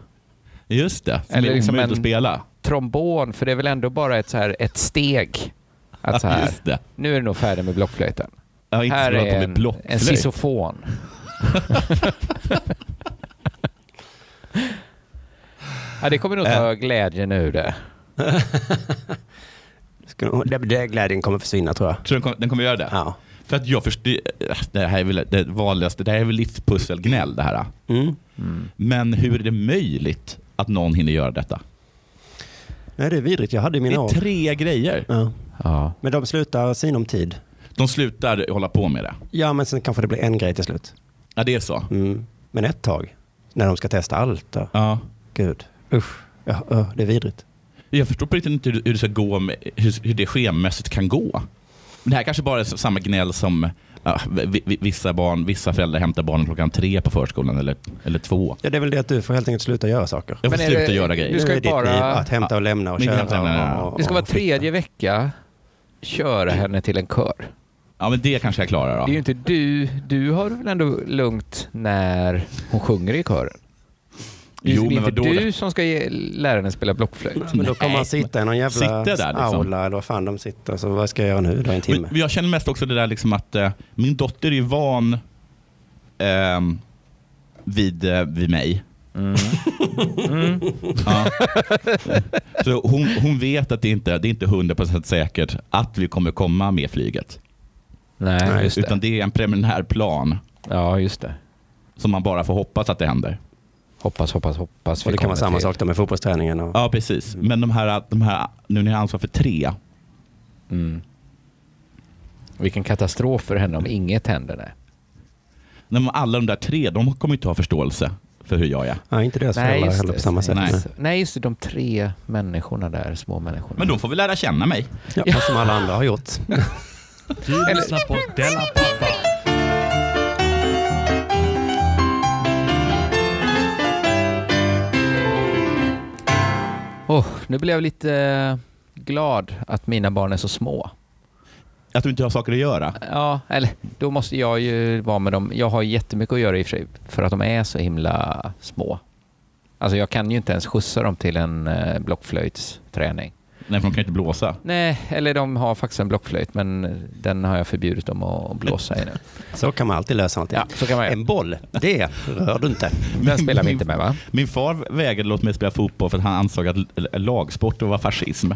Just det, som Eller är liksom en- att spela. Trombon, för det är väl ändå bara ett, så här, ett steg. Att så Ja, här, just det. nu är du nog färdig med blockflöjten. Jag har inte Här så är en, blockflöjt. en xylofon. ja, det kommer nog ta glädjen ur det. Det, det, glädjen kommer försvinna tror jag. Tror du den kommer, den kommer göra det? Ja. För att jag förstår, det här är väl det vanligaste, det här är väl livspusselgnäll det här. Mm. Men hur är det möjligt att någon hinner göra detta? Nej, det är vidrigt. Jag hade i Det mina är år. tre grejer. Ja. Ja. Men de slutar sinom tid. De slutar hålla på med det. Ja, men sen kanske det blir en grej till slut. Ja, det är så. Mm. Men ett tag, när de ska testa allt. Då. Ja. Gud, usch. Ja, ö, det är vidrigt. Jag förstår på riktigt inte hur hur det ska gå, med, hur, hur det schemamässigt kan gå. Det här kanske bara är samma gnäll som ja, vi- vi- vissa barn, vissa föräldrar hämtar barnen klockan tre på förskolan eller, eller två. Ja, det är väl det att du får helt enkelt sluta göra saker. Jag får Men sluta det- göra du grejer. Nu ska är ditt bara- liv att hämta och lämna och köra. hämta och och- och- Det ska vara tredje vecka, köra henne till en kör. Ja, men det kanske jag klarar Det är då. ju inte du, du har det väl ändå lugnt när hon sjunger i kören? Det är Jo, inte du som ska ge, lära henne spela blockflöjt. Men då kommer han sitta i någon jävla sitter där liksom. aula eller vad fan de sitter. Så vad ska jag göra nu då? En timme? Men jag känner mest också det där liksom att eh, min dotter är ju van ehm, vid, eh, vid mig. Mm. Ja. Så hon, hon vet att det inte det är inte 100% säkert att vi kommer komma med flyget. Nej, Nej, just Utan det. det är en preliminär plan Ja, just det. som man bara får hoppas att det händer. Hoppas, hoppas, hoppas. Och det kan vara samma sak med fotbollsträningen. Och... Ja, precis. Men de här, de här, nu när jag ansvar för tre, Mm. Vilken katastrof för henne om inget händer. Nej, när man- alla de där tre, de kommer inte ha förståelse för hur jag är. Ja, inte deras föräldrar heller på samma sätt. Nej. Nej. Nej, just det. De tre människorna där, små människorna. Men de får väl lära känna mig. Ja, Som alla andra har gjort. Du Eller- lyssnar på Della Pappa. Åh, nu blev jag lite eh, glad att mina barn är så små. Att du inte har saker att göra. Ja, eller då måste jag ju vara med dem. Jag har jättemycket att göra i och för sig, för att de är så himla små. Alltså jag kan ju inte ens skjutsa dem till en eh, blockflöjtsträning. Nej, för de kan inte blåsa. Nej, eller de har faktiskt en blockflöjt, men den har jag förbjudit dem att blåsa i nu. Så kan man alltid lösa någonting. Ja, så kan man. En boll, det rör du inte. Den spelar vi inte med va? Min far vägrade låta mig spela fotboll för att han ansåg att lagsport var fascism.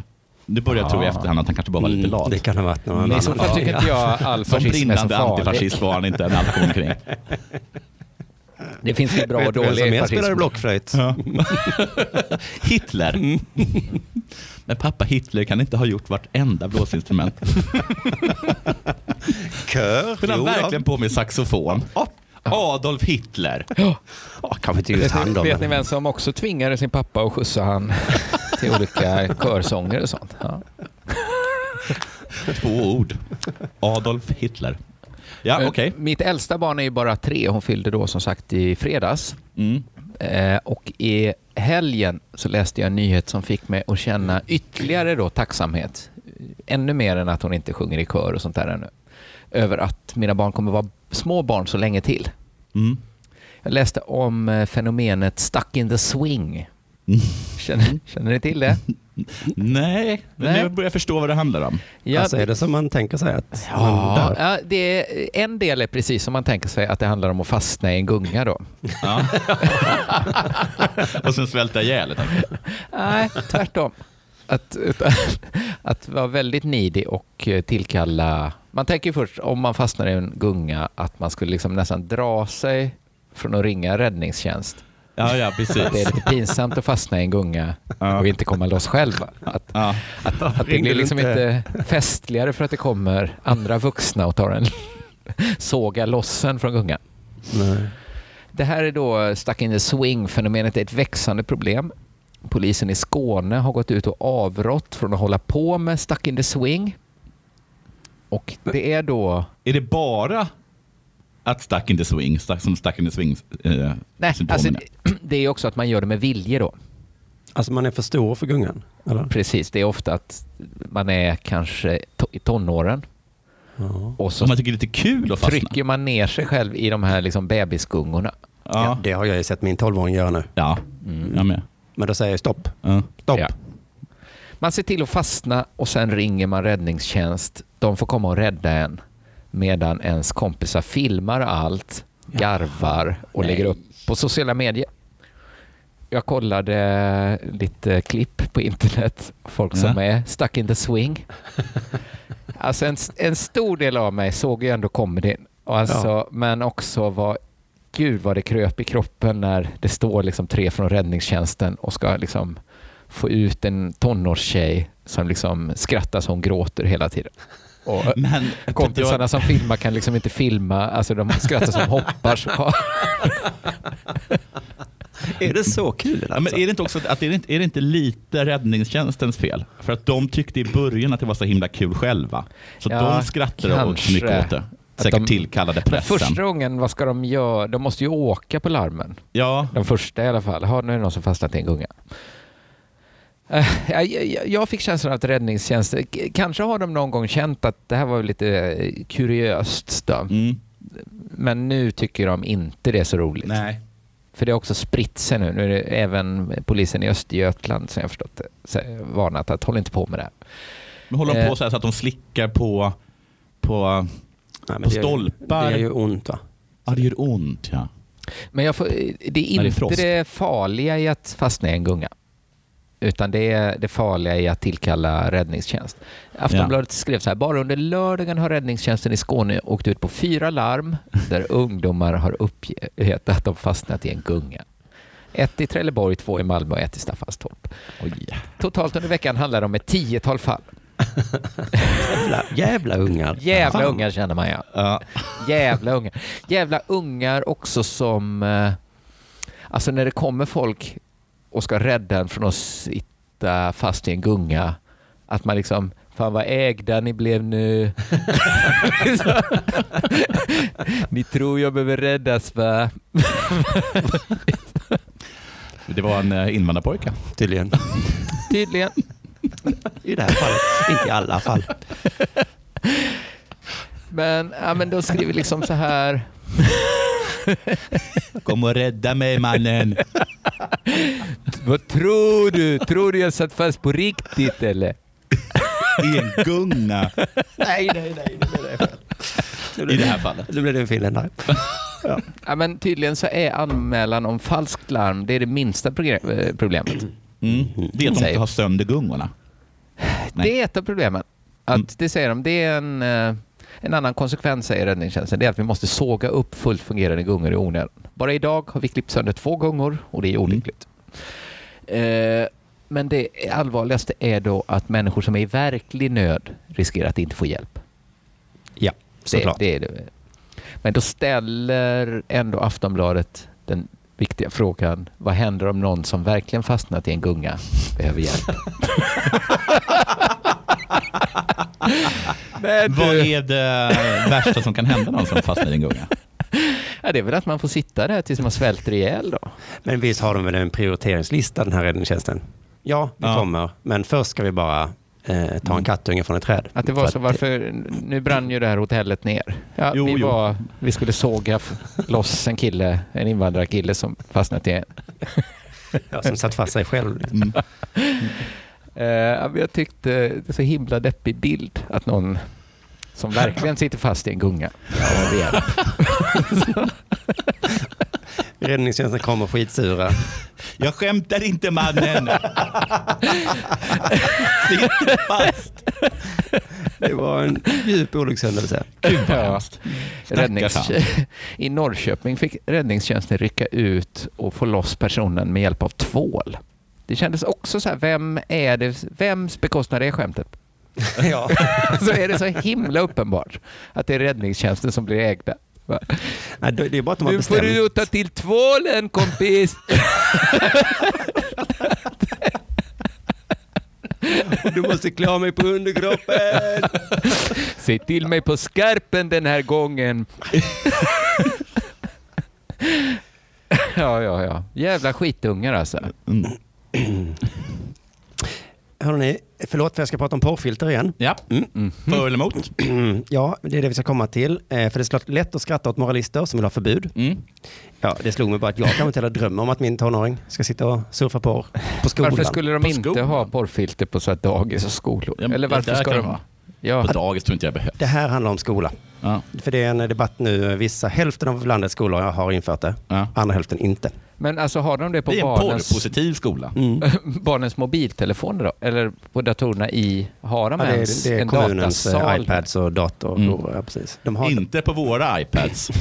Nu börjar jag tro i Ah. efterhand att han kanske bara var lite Mm, lat. det kan ha varit någon i annan. så fall tycker inte jag all Som fascism är så brinnande antifascist var han inte när allt kom omkring. Det finns ju bra och Vet du vem som mer spelar fascism. blockflöjt? Hitler. Men pappa Hitler kan inte ha gjort vartenda blåsinstrument. Kör? Men han verkligen på med saxofon. Adolf Hitler. Ja, kanske inte just han då. vet ni vem som också tvingade sin pappa att skjutsa han till olika körsånger och sånt? Ja. Två ord. Adolf Hitler. Ja, Eh, okej. Mitt äldsta barn är ju bara tre. Hon fyllde då som sagt i fredags. Mm. Eh, och i helgen så läste jag en nyhet som fick mig att känna ytterligare då tacksamhet. Ännu mer än att hon inte sjunger i kör och sånt där ännu. Över att mina barn kommer vara små barn så länge till. Mm. Jag läste om eh, fenomenet stuck in the swing. Mm. Känner, känner ni till det? Nej, men Nej. jag börjar förstå vad det handlar om. Ja, Alltså är det som man tänker sig att Ja, ja, det är, en del är precis som man tänker sig att det handlar om att fastna i en gunga då. Ja. Och sen svälta ihjäl. jag. Nej, tvärtom. Att, att, att vara väldigt needy och tillkalla Man tänker först, om man fastnar i en gunga, att man skulle liksom nästan dra sig från att ringa räddningstjänst. Ja, ja, precis. Det är lite pinsamt att fastna i en gunga Ja. och inte komma loss själv. Att, Ja. att, att det Ringde blir liksom inte- inte festligare för att det kommer andra vuxna och tar en såga lossen från gungan. Nej. Det här är då stuck in the swing-fenomenet är ett växande problem. Polisen i Skåne har gått ut och avrått från att hålla på med stuck in the swing. Och det är då... Är det bara att stuck in the swing, stuck, som stuck in the swing eh, Nej, alltså, det är också att man gör det med vilje då. Alltså man är för stor för gungan? Eller? Precis, det är ofta att man är kanske to- i tonåren Ja. och Så man tycker det är lite kul att fastna? trycker man ner sig själv i de här liksom bebisgungorna. Ja. Ja. det har jag ju sett min 12-åring göra nu. Ja, jag med. Men då säger jag stopp. Ja. Stopp. Ja. Man ser till att fastna och sen ringer man räddningstjänst. De får komma och rädda en medan ens kompisar filmar allt, garvar och Nej. lägger upp på sociala medier. Jag kollade lite klipp på internet, folk som Ja. är stuck in the swing. Alltså en, en stor del av mig såg ju ändå comedyn, Och alltså, men också vad, gud vad det kröp i kroppen när det står liksom tre från räddningstjänsten och ska liksom få ut en tonårstjej som liksom skrattar så hon gråter hela tiden. Och Men kompisarna som filmar kan liksom inte filma, alltså de skrattar som hoppar. Så. Är det så kul? Ja, Alltså? men är det inte också att är det inte, är det inte lite räddningstjänstens fel? För att de tyckte i början att det var så himla kul själva. Så Ja, de skrattade och så mycket åt det. Att Säkert de- tillkallade pressen. första gången, vad ska de göra? De måste ju åka på larmen. Ja, De första i alla fall. Har nu är det någon som fastnat i en gunga. Eh, Jag, jag, jag fick känslan att räddningstjänsten, kanske har de någon gång känt att det här var lite eh, kuriöst då. mm, Men nu tycker de inte det är så roligt. nej. För det har också spritt sig nu. Nu är det även polisen i Östergötland som jag förstått det, varnat att håll inte på med det här. Men håller de Eh. på så, här så att de slickar på, på... Nej, men på det gör- stolpar. Det gör ju ont va? Ja, det gör ont ja. Men jag får, det är När det är inte det farliga i att fastna i en gunga. Utan det är det farliga i att tillkalla räddningstjänst. Aftonbladet skrev så här, bara under lördagen har räddningstjänsten i Skåne åkt ut på fyra larm där ungdomar har uppgett att de fastnat i en gunga. Ett i Trelleborg, två i Malmö och ett i Staffanstorp. Totalt under veckan handlar det om ett tiotal fall. Jävla, jävla ungar. Jävla Fan. ungar känner man ja. Ja. Jävla ungar. Jävla ungar också som... eh, Alltså när det kommer folk och ska rädda en från att sitta fast i en gunga. Att man liksom... Fan vad ägda ni blev nu. ni tror jag behöver räddas va? Det var en eh, invandrarpojke. Tydligen. Tydligen. I det här fallet. Inte i alla fall. Men, ja, men de skriver liksom så här. Kom och rädda mig mannen. Vad tror du? Tror du jag satt fast på riktigt eller? I en gunga. Nej, nej, nej. Nu blev I det, det här fallet. nu blev det en finländare. Ja, men tydligen så är anmälan om falskt larm det är det minsta eh, problemet. Mm. Det är att de Säg. ska ha sönder gungorna. Nej. Det är ett av problemen. Att Mm. Det säger de, det är en, eh, en annan konsekvens säger räddningstjänsten, det är att vi måste såga upp fullt fungerande gungor i onödan. Bara idag har vi klippt sönder två gungor och det är olyckligt. Eh, men det allvarligaste är då att människor som är i verklig nöd riskerar att inte få hjälp. Ja, Det, såklart. det är det. Men då ställer ändå Aftonbladet den viktiga frågan, vad händer om någon som verkligen fastnat i en gunga behöver hjälp? Men Vad du, är det värsta som kan hända någon som fastnar i en gunga? ja, det är väl att man får sitta där tills man svälter ihjäl då. Men visst har de väl en prioriteringslista den här räddningstjänsten? Ja, vi Ja. kommer. Men först ska vi bara eh, ta en kattunge från ett träd. Att det var så, varför, nu brann ju det här hotellet ner. Ja, Jo, vi, jo. var, vi skulle såga loss en kille, en invandrarkille som fastnat i en Ja, som satt fast sig själv. Mm. Eh, ja, jag tyckte det är så himla deppig bild att någon som verkligen sitter fast i en gunga hjälp. Räddningstjänsten kommer skitsura. Jag skämtar inte mannen. Sitter fast. Det var en djup olyckshändelse. Gud vad Ja. hemskt. Räddnings... I Norrköping fick räddningstjänsten rycka ut och få loss personen med hjälp av tvål. Det kändes också så här, vem är det, vems bekostnad är skämtet? Ja. Så är det så himla uppenbart att det är räddningstjänsten som blir ägda. Nej, det är bara att de har Nu får bestämt. du ta till tvålen kompis! Du måste klä av mig på underkroppen. Se till mig på skarpen den här gången. ja, ja, ja. Jävla skitungar alltså. Mm. Hörrni, förlåt för jag ska prata om porrfilter igen. Ja, Mm. för eller emot? Ja, det är det vi ska komma till. Eh, För det är såklart lätt att skratta åt moralister som vill ha förbud. Mm. Ja, det slog mig bara att jag kanske inte heller drömmer om att min tonåring ska sitta och surfa porr på skolan. Varför skulle de På inte skolan? ha porrfilter på så här dagis och skolor? Ja, Eller varför ska kan de... vara. Ja, På dagis tror inte jag behövs. Det här handlar om skola. Ja. För det är en debatt nu. Vissa, hälften av landets skolor har infört det. Ja. Andra hälften inte. Men alltså har de det på Det är en barnens, porrpositiv skola. barnens mobiltelefoner då? Eller på datorerna i... Har de Ja, det, ens är, det är en kommunens datasal? iPads och dator. Mm. Ja, precis. De har Inte på våra iPads.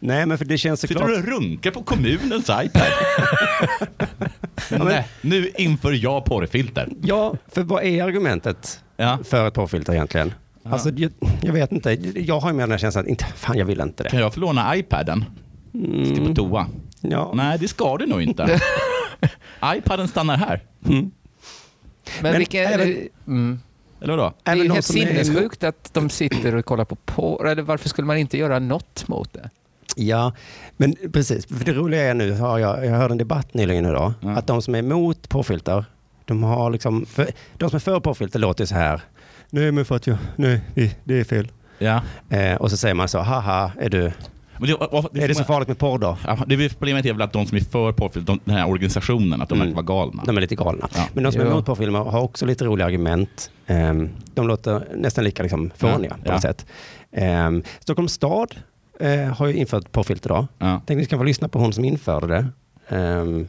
Nej, men för det känns Sitter såklart... du och runkar på kommunens iPad? Nej, nu inför jag porrfilter. Ja, för vad är argumentet Ja. för ett porrfilter egentligen? Ja. Alltså, jag, jag vet inte. Jag har ju mer den här känslan att inte, fan jag vill inte det. Kan jag få låna iPaden? Ska på toa? Ja. Nej, det ska du nog inte. iPaden stannar här. Mm. Men, Men vilken... även- mm. Eller vadå? Det är ju helt är- sinnessjukt att de sitter och kollar på porr. Eller varför skulle man inte göra något mot det? Ja, men precis. För det roliga är nu, har jag, jag hörde en debatt nyligen idag, Ja. att de som är emot porrfilter, de har liksom, för, de som är för porrfilter låter så här, nej men för att jag, nej, det, är fel. Ja. Eh, och så säger man så, haha, är, du, det, det, är det så farligt med porr då? Ja, det är problemet är väl att de som är för porrfilm, de- den här organisationen, att de Mm. verkar vara galna. De är lite galna. Ja. Men de som är emot porrfilmer har också lite roliga argument. Ehm, de låter nästan lika liksom, fåniga Ja, på något sätt. Ehm, Stockholms stad eh, har ju infört porrfilter då. Ja. Tänkte ni ska få lyssna på hon som införde det. Ehm,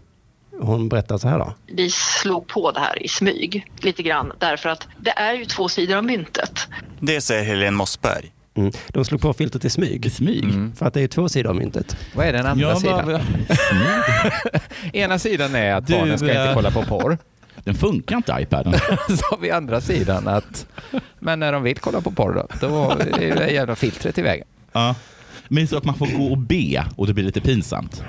hon berättar så här då. vi slog på det här i smyg lite grann därför att det är ju två sidor av myntet. Det säger Helene Mossberg. Mm. De slog på filtret i smyg. I smyg? Mm. För att det är två sidor av myntet. Vad är den andra Ja, sidan? smyg? Ena sidan är att Du, barnen ska inte eh, kolla på porr. Den funkar inte iPaden. Så har vi andra sidan att, men när de vill kolla på porr då, då är det jävla filtret i vägen. ja. Men så att man får gå och be och det blir lite pinsamt.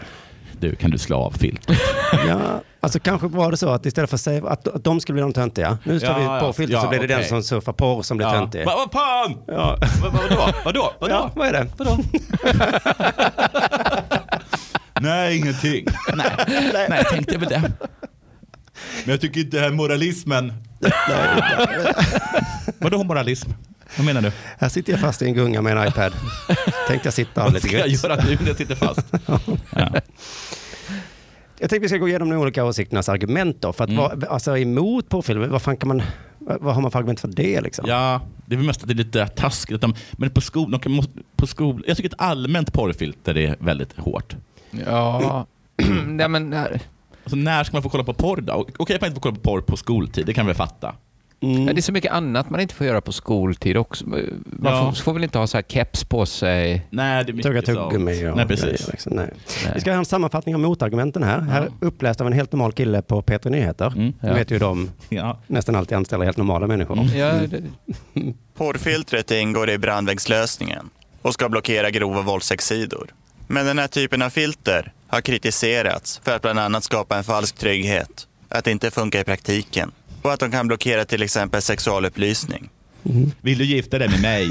Du, kan du slå av filtret? Ja, alltså kanske var det så att istället för att säga att, att de skulle bli de töntiga. Nu står Ja, vi ja. på filter Ja, så blir det den okej. som surfar porr som blir töntig. Vad vad fan? Ja. Vad- Vadå? Vadå? Vadå? ja, vad är det? Vadå? Nej, ingenting. Nej, Nej jag tänkte väl det. Men jag tycker inte det här moralismen. Vadå moralism? Vad menar du? Här sitter jag fast i en gunga med en iPad. Tänkte jag sitta och ha Vad lite ska jag gött. göra nu när jag sitter fast? Ja. Jag tänkte vi ska gå igenom de olika åsikternas argument då. För att Mm. vara alltså, emot porrfilmer, vad fan kan man, vad vad har man för argument för det liksom? ja, det är väl mest att det är lite taskigt. De, men på skol, de kan, måste- på skol, jag tycker ett allmänt porrfilter är väldigt hårt. Ja, Nej, men här- Alltså, när ska man få kolla på porr då? Okej, att man inte får kolla på porr på skoltid, det kan vi fatta. Mm. det är så mycket annat man inte får göra på skoltid också. Man Ja. får, får väl inte ha så här keps på sig. Nej, det är Tugga mycket tuggummi sånt. och Nej, grejer, precis. liksom. Nej. Nej. Vi ska ha en sammanfattning av motargumenten här. Här är uppläst av en helt normal kille på P3 Nyheter. Mm. Ja. vet ju de Ja. nästan alltid anställer helt normala människor. Mm. Ja, det, Porrfiltret ingår i brandväggslösningen och ska blockera grova våldssexsidor. Men den här typen av filter har kritiserats för att bland annat skapa en falsk trygghet, att det inte funkar i praktiken och att de kan blockera till exempel sexualupplysning. Vill du gifta dig med mig?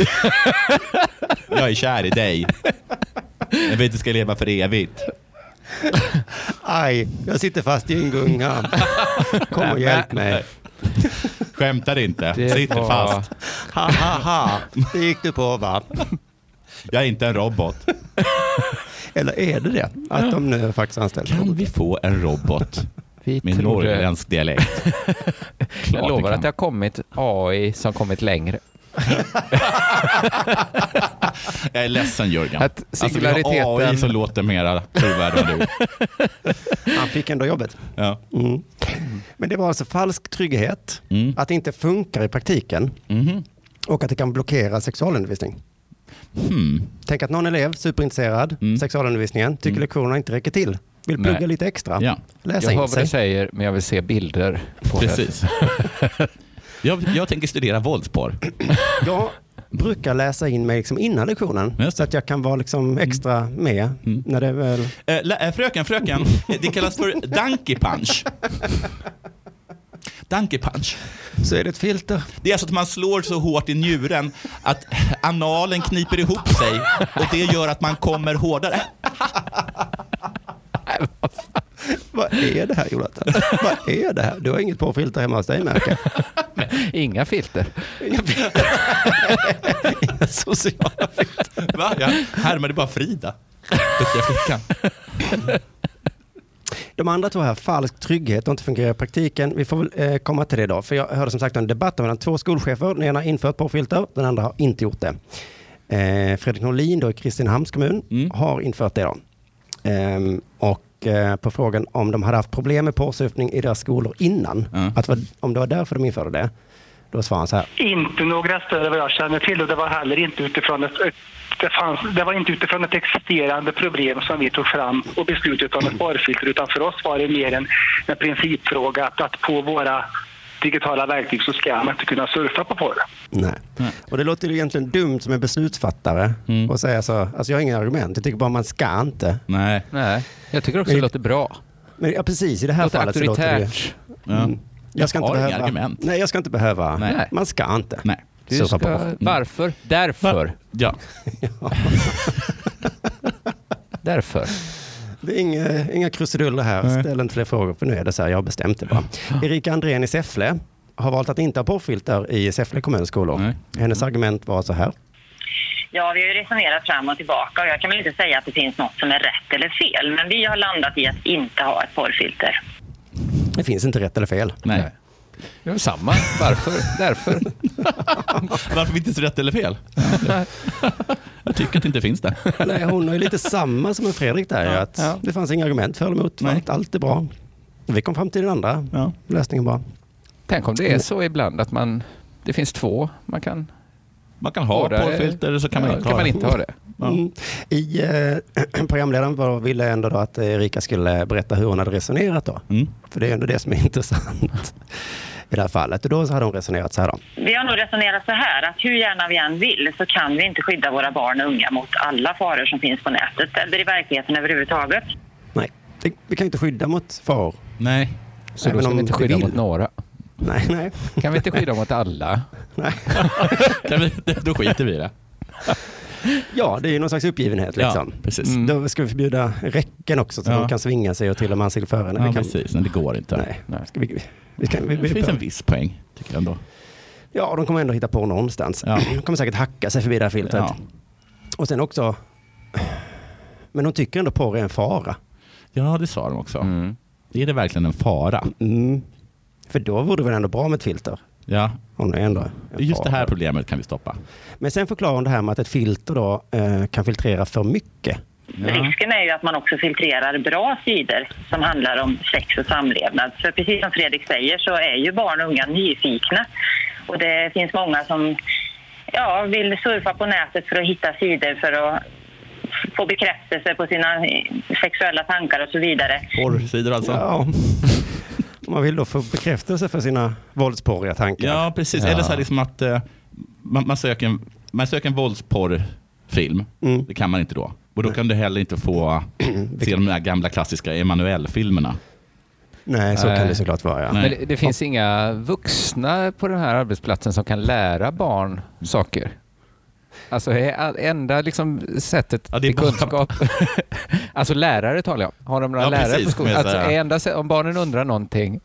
jag är kär i dig. Jag vet att du ska leva för evigt. Aj, jag sitter fast i en gunga. Kom och hjälp mig. Skämtar inte. det Sitter var- fast. Ha, ha, ha. Det gick du på va? Jag är inte en robot. Eller är det det? Att de nu faktiskt anställer Kan vi få en robot vi med tror det. norrländsk dialekt? Jag lovar kan. att det har kommit AI som kommit längre. Jag är ledsen Jörgen. Att Alltså vi har singulariteten- AI som låter mera trovärdig än du. Han fick ändå jobbet. Ja. Mm. Men det var alltså falsk trygghet, Mm. att det inte funkar i praktiken Mhm. och att det kan blockera sexualundervisning. Hmm. Tänk att någon elev, superintresserad, Mm. sexualundervisningen, tycker Mm. lektionerna inte räcker till. Vill Nej. plugga lite extra. Ja, Läsa Jag in hör vad sig. du säger, men jag vill se bilder på precis. jag, jag tänker studera våldsporr. Jag brukar läsa in mig liksom innan lektionen så det. att jag kan vara liksom extra med Mm. när det väl... Eh, fröken, fröken. Det kallas för donkey punch. Donkey punch. Så är det ett filter. Det är alltså att man slår så hårt i njuren att analen kniper ihop sig och det gör att man kommer hårdare. Vad är det här Jonathan? Vad är det här? Du har inget porrfilter hemma hos dig märker jag. det. Inga filter. Inga sociala filter. Va? Jag härmade bara Frida. Duktiga flickan. De andra två här, falsk trygghet och inte fungerar i praktiken. Vi får väl eh, komma till det då. För jag hörde som sagt en debatt mellan två skolchefer. Den ena har infört porrfilter, den andra har inte gjort det. Eh, Fredrik Norlin då i Kristinehamns kommun Mm. har infört det då. Ehm, och eh, på frågan om de hade haft problem med porrsurfning i deras skolor innan, Ja. att om det var därför de införde det, då svarade han så här. Inte några större vad jag känner till och det var heller inte utifrån ett, det, fanns, det var inte utifrån ett existerande problem som vi tog fram och beslutade om ett porrfilter utan för oss var det mer en, en principfråga att, att på våra digitala verktyg så ska man inte kunna surfa på porr. Nej. Nej. Och det låter ju egentligen dumt som en beslutsfattare Mm. och säga så. Alltså jag har inga argument. Jag tycker bara man ska inte. Nej. Nej, jag tycker också det Men- låter bra. Men ja, precis i det här låter fallet så låter det ju... auktoritärt. Ja. Mm. Jag ska Jag inte har inga behöva... argument. Nej, jag ska inte behöva. Nej. Man ska inte. Nej. Du surfa ska, på porr. varför? Därför. Ja. Därför. Det är inga, inga krusiduller här. Nej. Ställ inte fler frågor för nu är det så här. Jag har bestämt det bara. Erika Andrén i Säffle har valt att inte ha porrfilter i Säffle kommuns skolor. Nej. Hennes argument var så här. Ja, vi har ju resonerat fram och tillbaka och jag kan väl inte säga att det finns något som är rätt eller fel, men vi har landat i att inte ha ett porrfilter. Det finns inte rätt eller fel. Nej. Det är samma. Varför? Därför. Varför inte så rätt eller fel? Jag tycker att det inte finns det. Nej, hon har ju lite samma som en Fredrik där. Ja. Att Ja. Det fanns inga argument för eller emot. Allt, allt är bra. Vi kom fram till den andra Ja. lösningen bara. Tänk om det är så ibland att man, det finns två man kan Man kan ha porrfilter eller så kan man ja, inte kan ha man det. inte ha det. Ja. Mm. I, eh, programledaren var, ville ändå då att Erika skulle berätta hur hon hade resonerat då. Mm. För det är ändå det som är intressant i det här fallet. Och då hade hon resonerat så här då. Vi har nog resonerat så här att hur gärna vi än vill så kan vi inte skydda våra barn och unga mot alla faror som finns på nätet eller i verkligheten överhuvudtaget. Nej, det, vi kan inte skydda mot faror. Nej. Så Även då ska om vi inte vi skydda vill. mot några. Nej, nej, Kan vi inte skydda mot alla? nej. Kan vi, då skiter vi i det. Ja, det är ju någon slags uppgivenhet liksom. Ja, precis. Mm. Då ska vi förbjuda räcken också så Ja. de kan svinga sig och till och med ansiktet före. Ja, kan, precis. Men det går inte. nej. Nej. Ska vi, vi kan, vi, Det vi, finns en viss poäng, tycker jag ändå. Ja, de kommer ändå hitta på någonstans. Ja. De kommer säkert hacka sig förbi det här filtret. Ja. Och sen också, men de tycker ändå porr är en fara. ja, det sa de också. Mm. Är det verkligen en fara? Mm. För då vore det väl ändå bra med ett filter? Ja, Hon är ändå just det här problemet kan vi stoppa. Men sen förklarar hon det här med att ett filter då eh, kan filtrera för mycket. Risken är ju att man också filtrerar bra sidor som handlar om sex och samlevnad. För precis som Fredrik säger så är ju barn och unga nyfikna. Och det finns många som ja, vill surfa på nätet för att hitta sidor för att få bekräftelse på sina sexuella tankar och så vidare. Porrsidor alltså? Ja. Man vill då få bekräftelse för sina våldsporriga tankar. Ja, precis. Ja. Eller så här liksom att eh, man, man, söker en, man söker en våldsporrfilm. Mm. Det kan man inte då. Och då kan du heller inte få se de där gamla klassiska Emanuel-filmerna. Nej, så kan det såklart vara. Ja. Men det, det finns inga vuxna på den här arbetsplatsen som kan lära barn saker. Alltså all- enda liksom sättet Ja, till kunskap. alltså lärare talar jag. Har de några Ja, lärare precis, på skolan? Alltså, enda, sä- om barnen undrar någonting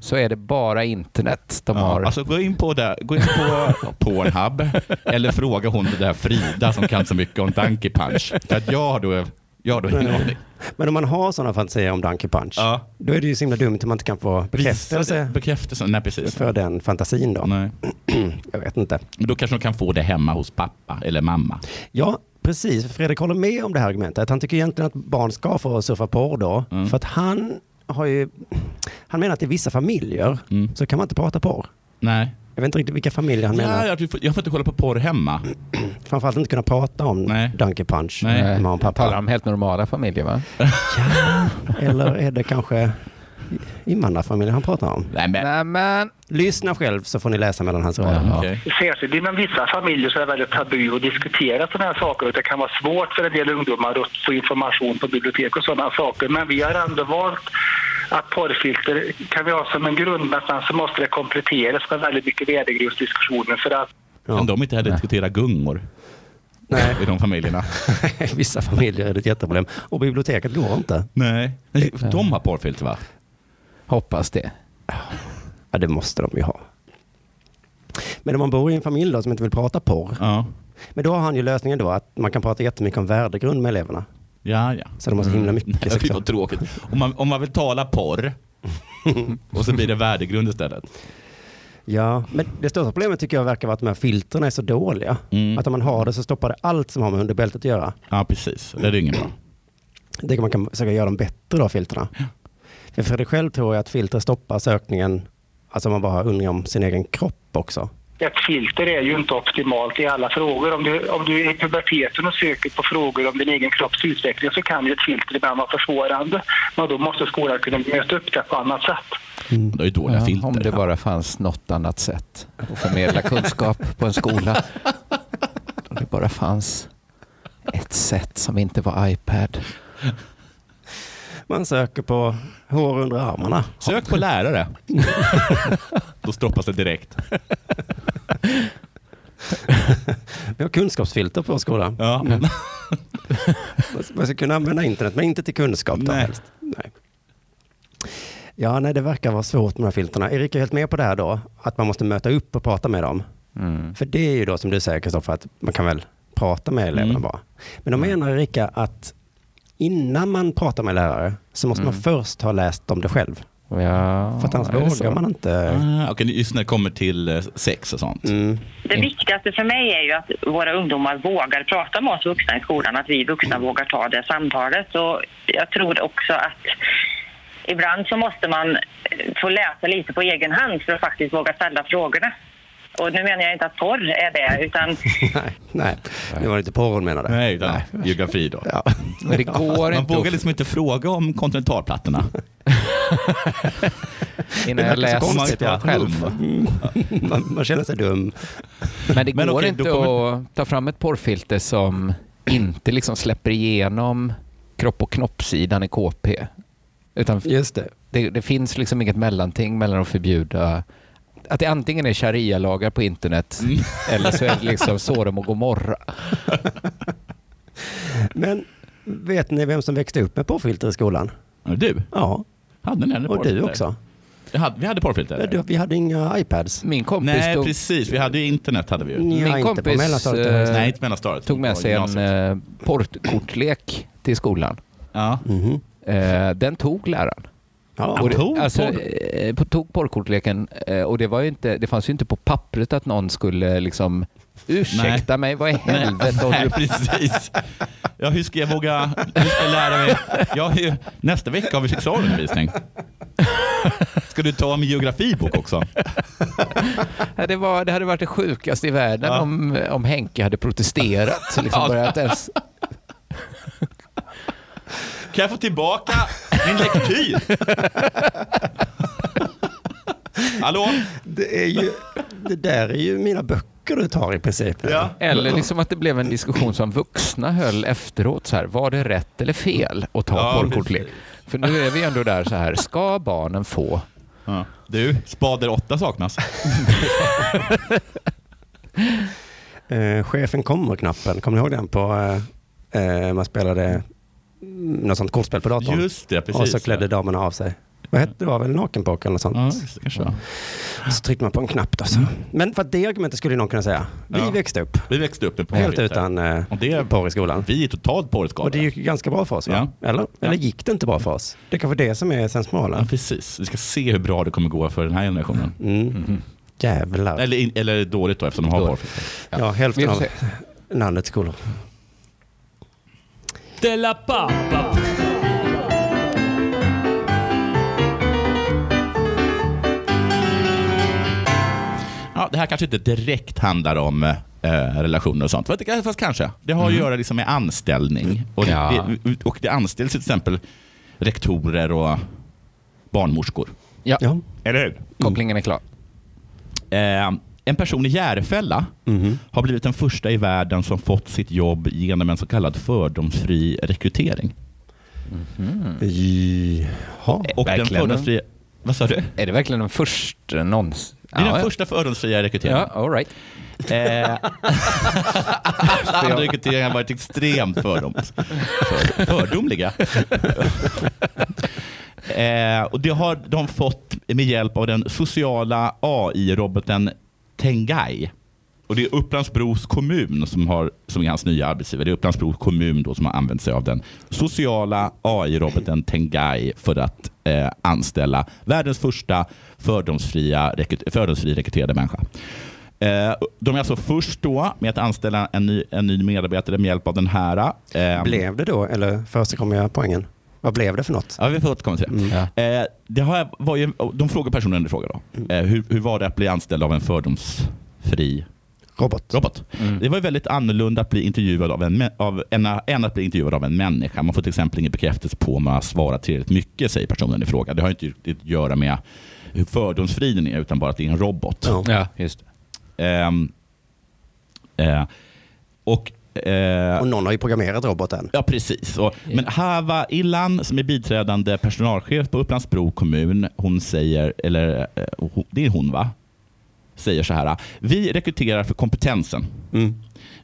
så är det bara internet de Ja, har. alltså gå in på, det, gå in på Pornhub eller fråga hon det där Frida som kan så mycket om Donkey Punch. För att jag har då, jag har då ingen aning. Men om man har sådana fantasier om Donkey Punch, Ja. då är det ju så himla dumt att man inte kan få bekräftelse Bekräftelse, nej precis. för den fantasin då. Nej. Jag vet inte. Men då kanske de kan få det hemma hos pappa eller mamma. Ja, precis. Fredrik håller med om det här argumentet. Han tycker egentligen att barn ska få surfa porr då. Mm. För att han har ju, Han menar att i vissa familjer Mm. så kan man inte prata porr. Nej. Jag vet inte riktigt vilka familjer han menar. Ja, jag, får- jag får inte kolla på porr hemma. Framförallt inte kunna prata om Nej. Donkey Punch Nej. med mamma och Jag talar pappa. om helt normala familjer va? Eller är det kanske invandrarfamiljer han pratar om? Nej, men... Nej men, Lyssna själv så får ni läsa mellan hans rader. Jaha. Okej. Särskilt inom vissa familjer så är det väldigt tabu att diskutera sådana här saker det kan vara svårt för en del ungdomar att få information på bibliotek och sådana saker. Men vi har ändå valt att porrfilter kan vi ha som en grund men sen så måste det kompletteras med väldigt mycket värdegrundsdiskussioner för att Kan de inte heller diskutera gungor Nej, i de familjerna? vissa familjer är det ett jätteproblem. Och biblioteket går inte. Nej. De har porrfilter va? Hoppas det. Ja, det måste de ju ha. Men om man bor i en familj då som inte vill prata porr. Ja. Men då har han ju lösningen då att man kan prata jättemycket om värdegrund med eleverna. Ja, ja. Så de har så himla mycket fy sexual- vad tråkigt. Om man, om man vill tala porr och så blir det värdegrund istället. Ja, men det största problemet tycker jag verkar vara att de här filterna är så dåliga. Mm. Att om man har det så stoppar det allt som har med underbältet att göra. Ja, precis. Det är inget bra. Det kan man kan försöka göra dem bättre då, filterna. För Fredrik själv tror jag att filter stoppar sökningen, alltså man bara har undringar om sin egen kropp också. ett filter är ju inte optimalt i alla frågor. Om du, om du är i puberteten och söker på frågor om din egen kropps utveckling så kan ju ett filter ibland vara försvårande. Men då måste skolan kunna möta upp det på annat sätt. Det är dåliga Ja, filter. om det bara fanns något annat sätt att förmedla kunskap på en skola. Om det bara fanns ett sätt som inte var iPad. Man söker på hår under armarna. Sök på lärare. Då stoppas det direkt. Vi har kunskapsfilter på skolan. Ja. Man ska kunna använda internet, men inte till kunskap. Då Nej. Nej. Ja, nej, det verkar vara svårt med de här filterna. Erik är helt med på det här då, att man måste möta upp och prata med dem. Mm. För det är ju då som du säger Kristoffer, att man kan väl prata med eleverna Mm. bara. Men då menar Erika att innan man pratar med lärare så måste man Mm. först ha läst om det själv. Ja, För att annars så? vågar man inte. Ah, Okej, just när det kommer till eh, sex och sånt. Mm. Det viktigaste för mig är ju att våra ungdomar vågar prata med oss vuxna i skolan, att vi vuxna vågar ta det samtalet. Och jag tror också att ibland så måste man eh, få läsa lite på egen hand för att faktiskt våga ställa frågorna. Och nu menar jag inte att porr är det, utan Nej, nej, det var inte porr hon menade. Nej, utan geografi då. Ja. Men det går Man inte vågar liksom inte fråga om kontinentalplattorna. innan jag läst konstigt, ja. själv. Man, man känner sig dum. Men det Men går okej, inte kommer- att ta fram ett porrfilter som inte liksom släpper igenom kropp och knoppsidan i KP. Utan Just det. det, det finns liksom inget mellanting mellan att förbjuda att det antingen är sharia-lagar på internet Mm. eller så är det liksom Sodom och Gomorra. Men vet ni vem som växte upp med porrfilter i skolan? Ja, Du, Ja, hade ni och du också. Hade, vi hade porrfilter? Ja, Vi hade inga iPads. Min kompis Nej, tog, precis. Vi hade ju internet. hade vi ju. Ja, Min inte på kompis, mellanstadiet och eh, högstadiet. Nej, inte mellanstadiet. tog med På sig en gymnasiet. eh, porrkortlek till skolan. Ja. Mhm. Eh, den tog läraren. Ja, Och det, tog alltså, porr? eh, på- tog porrkortleken eh, och det, var inte, det fanns ju inte på pappret att någon skulle liksom ursäkta mig, vad i helvete Nej, du precis. Ja, hur ska jag våga, hur ska jag lära mig? Jag har ju, nästa vecka har vi sexualundervisning. Ska du ta min geografibok också? Ja, det, var, det hade varit det sjukaste i världen Ja. om, om Henke hade protesterat. Liksom Ja. börjat ens, Kan jag få tillbaka min lektyr? Hallå? det, är ju, det där är ju mina böcker du tar i princip. Ja. eller liksom att det blev en diskussion som vuxna höll efteråt. Så här, var det rätt eller fel att ta Ja, porrkortlek? För nu är vi ändå där så här, ska barnen få? Ja. Du, spader 8 saknas. Eh, chefen kommer-knappen, kommer ni ihåg den på, eh, eh, man spelade något sånt kortspel på datorn? Just det, precis. och så klädde damerna av sig. Vad hette det? var väl nakenpock eller något sånt? Ja, det, kanske. Och så tryckte man på en knapp då. Så. Men för att det argumentet skulle någon kunna säga. Vi Ja. växte upp Vi växte upp med helt porrfilter. utan eh, Och det, porr i skolan. vi är totalt porrskadade. Och det gick ju ganska bra för oss va? Eller? Eller gick det inte bra för oss? Det är kanske det som är Ja, sensmoralen. precis. Vi ska se hur bra det kommer gå för den här generationen. Mm. Jävlar. Eller, eller dåligt då eftersom de har porrfilter. Ja, Vi hälften av landets skolor della pappa. Ja, det här kanske inte direkt handlar om eh, relationer och sånt. Fast kanske. Det har att mm. göra liksom med anställning. Och det, ja. det, och det anställs till exempel rektorer och barnmorskor. Ja. ja. Eller hur? Kopplingen är klar. Eh, en person i Järfälla Mhm. har blivit den första i världen som fått sitt jobb genom en så kallad fördomsfri rekrytering. Jaha. Och den verkligen. fördomsfria... Vad sa du? Är det verkligen den första någonsin? Det är den ja, första fördomsfria rekryteringen. Ja, all right. Eh, andra rekryteringar har varit extremt fördoms, för, fördomliga. eh, och det har de fått med hjälp av den sociala AI-roboten Tengai. Och det är Upplands-Bros kommun som, har, som är hans nya arbetsgivare. Det är Upplands-Bros kommun då som har använt sig av den sociala AI-roboten Tengai för att eh, anställa världens första fördomsfria, fördomsfri rekryterade människa. Eh, de är alltså först då med att anställa en ny, en ny medarbetare med hjälp av den här. Eh, Blev det då, eller förekommer jag poängen? Vad blev det för något? Ja, vi får återkomma till det. Ja. Eh, det har, var ju, de frågar personen i fråga då. Eh, hur, hur var det att bli anställd av en fördomsfri Robot. robot? Det var ju väldigt annorlunda att bli intervjuad av en, av, än, än att bli intervjuad av en människa. Man får till exempel ingen bekräftelse på om man har svarat tillräckligt mycket, säger personen i fråga. Det har inte att göra med hur fördomsfri den är, utan bara att det är en robot. Ja. Ja, just det. Ehm, eh, och eh, Och någon har ju programmerat roboten. Ja, precis. Och, Men Hava Illan, som är biträdande personalchef på Upplands-Bro kommun, hon säger, eller eh, hon- det är hon va? Säger så här. Vi rekryterar för kompetensen. Mm.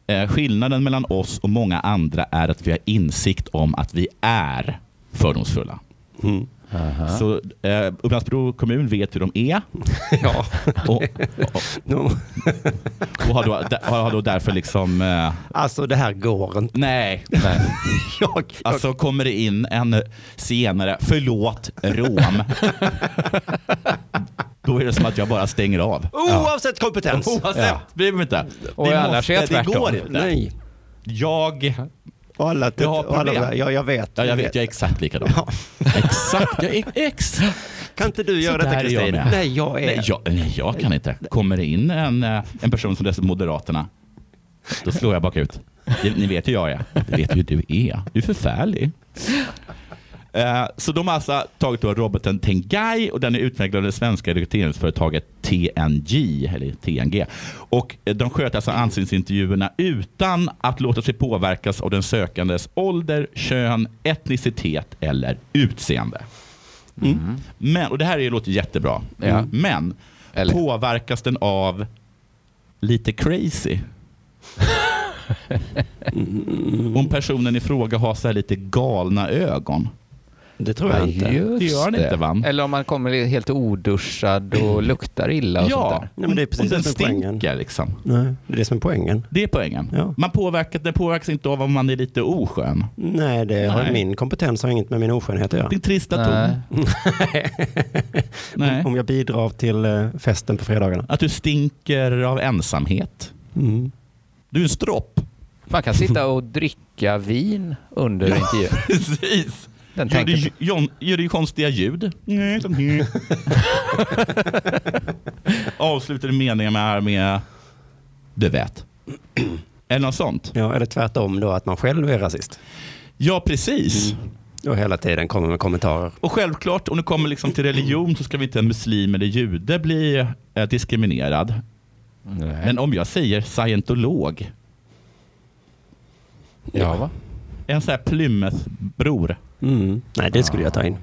Eh, skillnaden mellan oss och många andra är att vi har insikt om att vi är fördomsfulla. Mm. Så eh, Upplands-Bro kommun vet hur de är Ja. och, och, No. och har, då, har då därför liksom... Eh, Alltså det här går inte. nej, Jag, jag, Alltså kommer det in en senare, förlåt, rom. Då är det som att jag bara stänger av. oavsett kompetens. Oavsett, Ja. bryr mig inte. Och Det annars är jag det går inte. Nej. Jag, Och alla, Jag har och alla problem. ja, jag vet. ja, jag vet, jag är exakt likadan. Ja. Exakt, jag är exakt. Kan inte du göra detta Kristin? Nej, jag är... Nej jag, nej, jag kan inte. Kommer det in en, eh, en person som läser Moderaterna, då slår jag bakut. Ni vet hur jag är. Det vet hur du är. Du är förfärlig. Eh, Så de har alltså tagit då roboten Tengai och den är utvecklad av det svenska rekryteringsföretaget TNG, eller TNG. Och eh, de sköter alltså anställningsintervjuerna utan att låta sig påverkas av den sökandes ålder, kön, etnicitet eller utseende. Men, och det här är- låter jättebra, Ja. men Eller? påverkas den av lite crazy? Om personen i fråga har så här lite galna ögon. Det tror jag inte. Just Det gör han inte, va? Eller om man kommer helt oduschad och luktar illa och sånt Ja, där. Nej, men det är precis den det som är poängen. stinker liksom. Nej, det är det som är poängen. Det är poängen. Ja. Man påverkas, det påverkas inte av om man är lite oskön. Nej, det har Nej. min kompetens har inget med min oskönhet att göra. Din trista Nej. ton. Nej. Om jag bidrar till eh, festen på fredagarna. Att du stinker av ensamhet. Mm. Du är en stropp. Man kan sitta och dricka vin under intervjun. Precis. Den Gör du, John, gör du konstiga ljud? Nej, som- Avslutar du meningen med, med du vet. Eller något sånt. Ja, eller tvärtom då, att man själv är rasist. Ja, precis. Och hela tiden kommer med kommentarer. Och självklart, om det kommer liksom till religion så ska vi inte en muslim eller jude bli eh, diskriminerad. Nej. Men om jag säger scientolog, Ja, va? en sån här Plymouth-bror, Mm. Nej, det skulle jag ta in.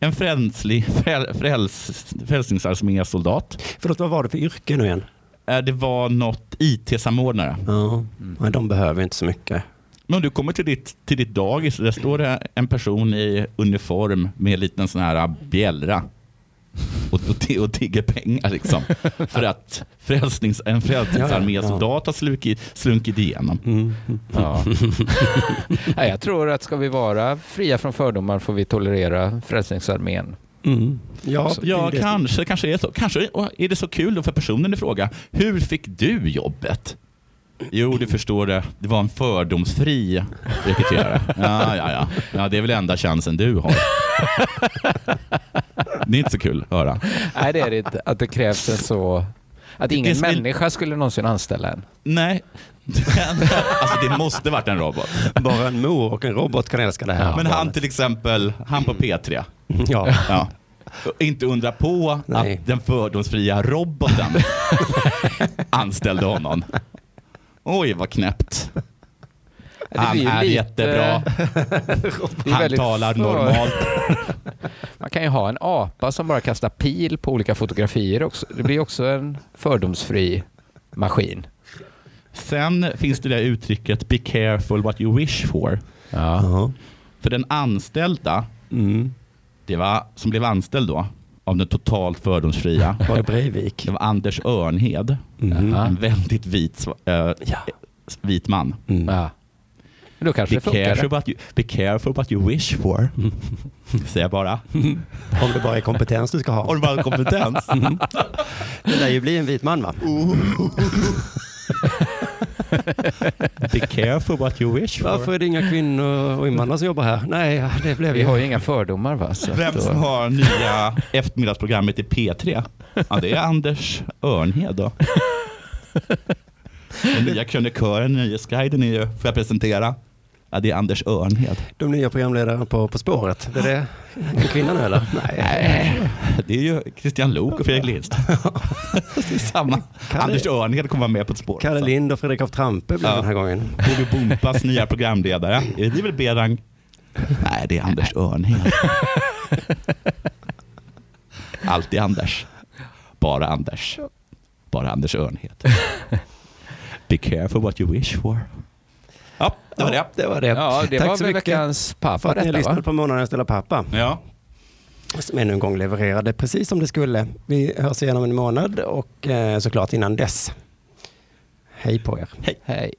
en frälslig, fräl, fräls, frälsningsarmésoldat, Förlåt, vad var det för yrke nu igen? Eh, det var något IT-samordnare. Ja, Nej, de behöver inte så mycket. Men om du kommer till ditt, till ditt dagis, där står det en person i uniform med en liten sån här bjällra och, och, och tigger pengar liksom. För att frälsnings, en frälsningsarmésoldat har slunkit, slunkit igenom. Mm. Ja. Nej, jag tror att ska vi vara fria från fördomar får vi tolerera Frälsningsarmén. Mm. Ja, Ja, det är det. kanske, kanske är så. Kanske är det så kul då för personen i fråga. Hur fick du jobbet? Jo, du förstår det. Det var en fördomsfri rekryterare. Ja, ja, ja. ja, det är väl enda chansen du har. Det är inte så kul att höra. Nej, det är det inte. Att det krävs en så Att ingen det är- människa skulle någonsin anställa en. Nej. alltså det måste varit en robot. Bara en mor och en robot kan älska det här Men han till exempel, han på P3. Ja. Ja. Inte undra på Nej. att den fördomsfria roboten anställde honom. Oj, vad knäppt. Han är lite- jättebra. Det är Han talar för- normalt. Man kan ju ha en apa som bara kastar pil på olika fotografier också. Det blir också en fördomsfri maskin. Sen finns det det uttrycket be careful what you wish for. Ja. Ja. För den anställda, Mm. det var, som blev anställd då, av den totalt fördomsfria, Var det Breivik? det var Anders Örnhed. Mm. En väldigt vit, äh, Ja. vit man. Mm. Ja. Då kanske Be det funkar. careful, what you, be careful what you wish for. Säger jag bara. Om det bara är kompetens du ska ha. Har du bara kompetens? Det lär ju bli en vit man va? Be careful what you wish for. Varför är det inga kvinnor och invandrare som jobbar här? Nej, det blev Vi ju... har ju inga fördomar va? Så Vem då- som har nya eftermiddagsprogrammet i P3? Ja, det är Anders Örnhed då. Den nya krönikören i Nyhetsguiden är ju, får jag presentera, ja, det är Anders Örnhed. De nya programledarna på På spåret. Det är det en kvinna nu eller? Nej. Det är ju Christian Lok och Fredrik Lindst. Det är samma. Anders Örnhed kommer vara med på ett spår. Kalle. Lind och Fredrik af Trampe blir Ja. den här gången. Bobby Bompas nya programledare. Är det väl Berang? Nej, det är Anders Örnhed. Alltid Anders. Bara Anders. Bara Anders Örnhed. Be careful what you wish for. Ja, det var det. Det var det. Ja, det Tack var så mycket veckans för pappa att ni detta va? på Månadens Stella Pappa. Ja. Som ännu en gång levererade precis som det skulle. Vi hörs igen om en månad och eh, såklart innan dess. Hej på er. Hej.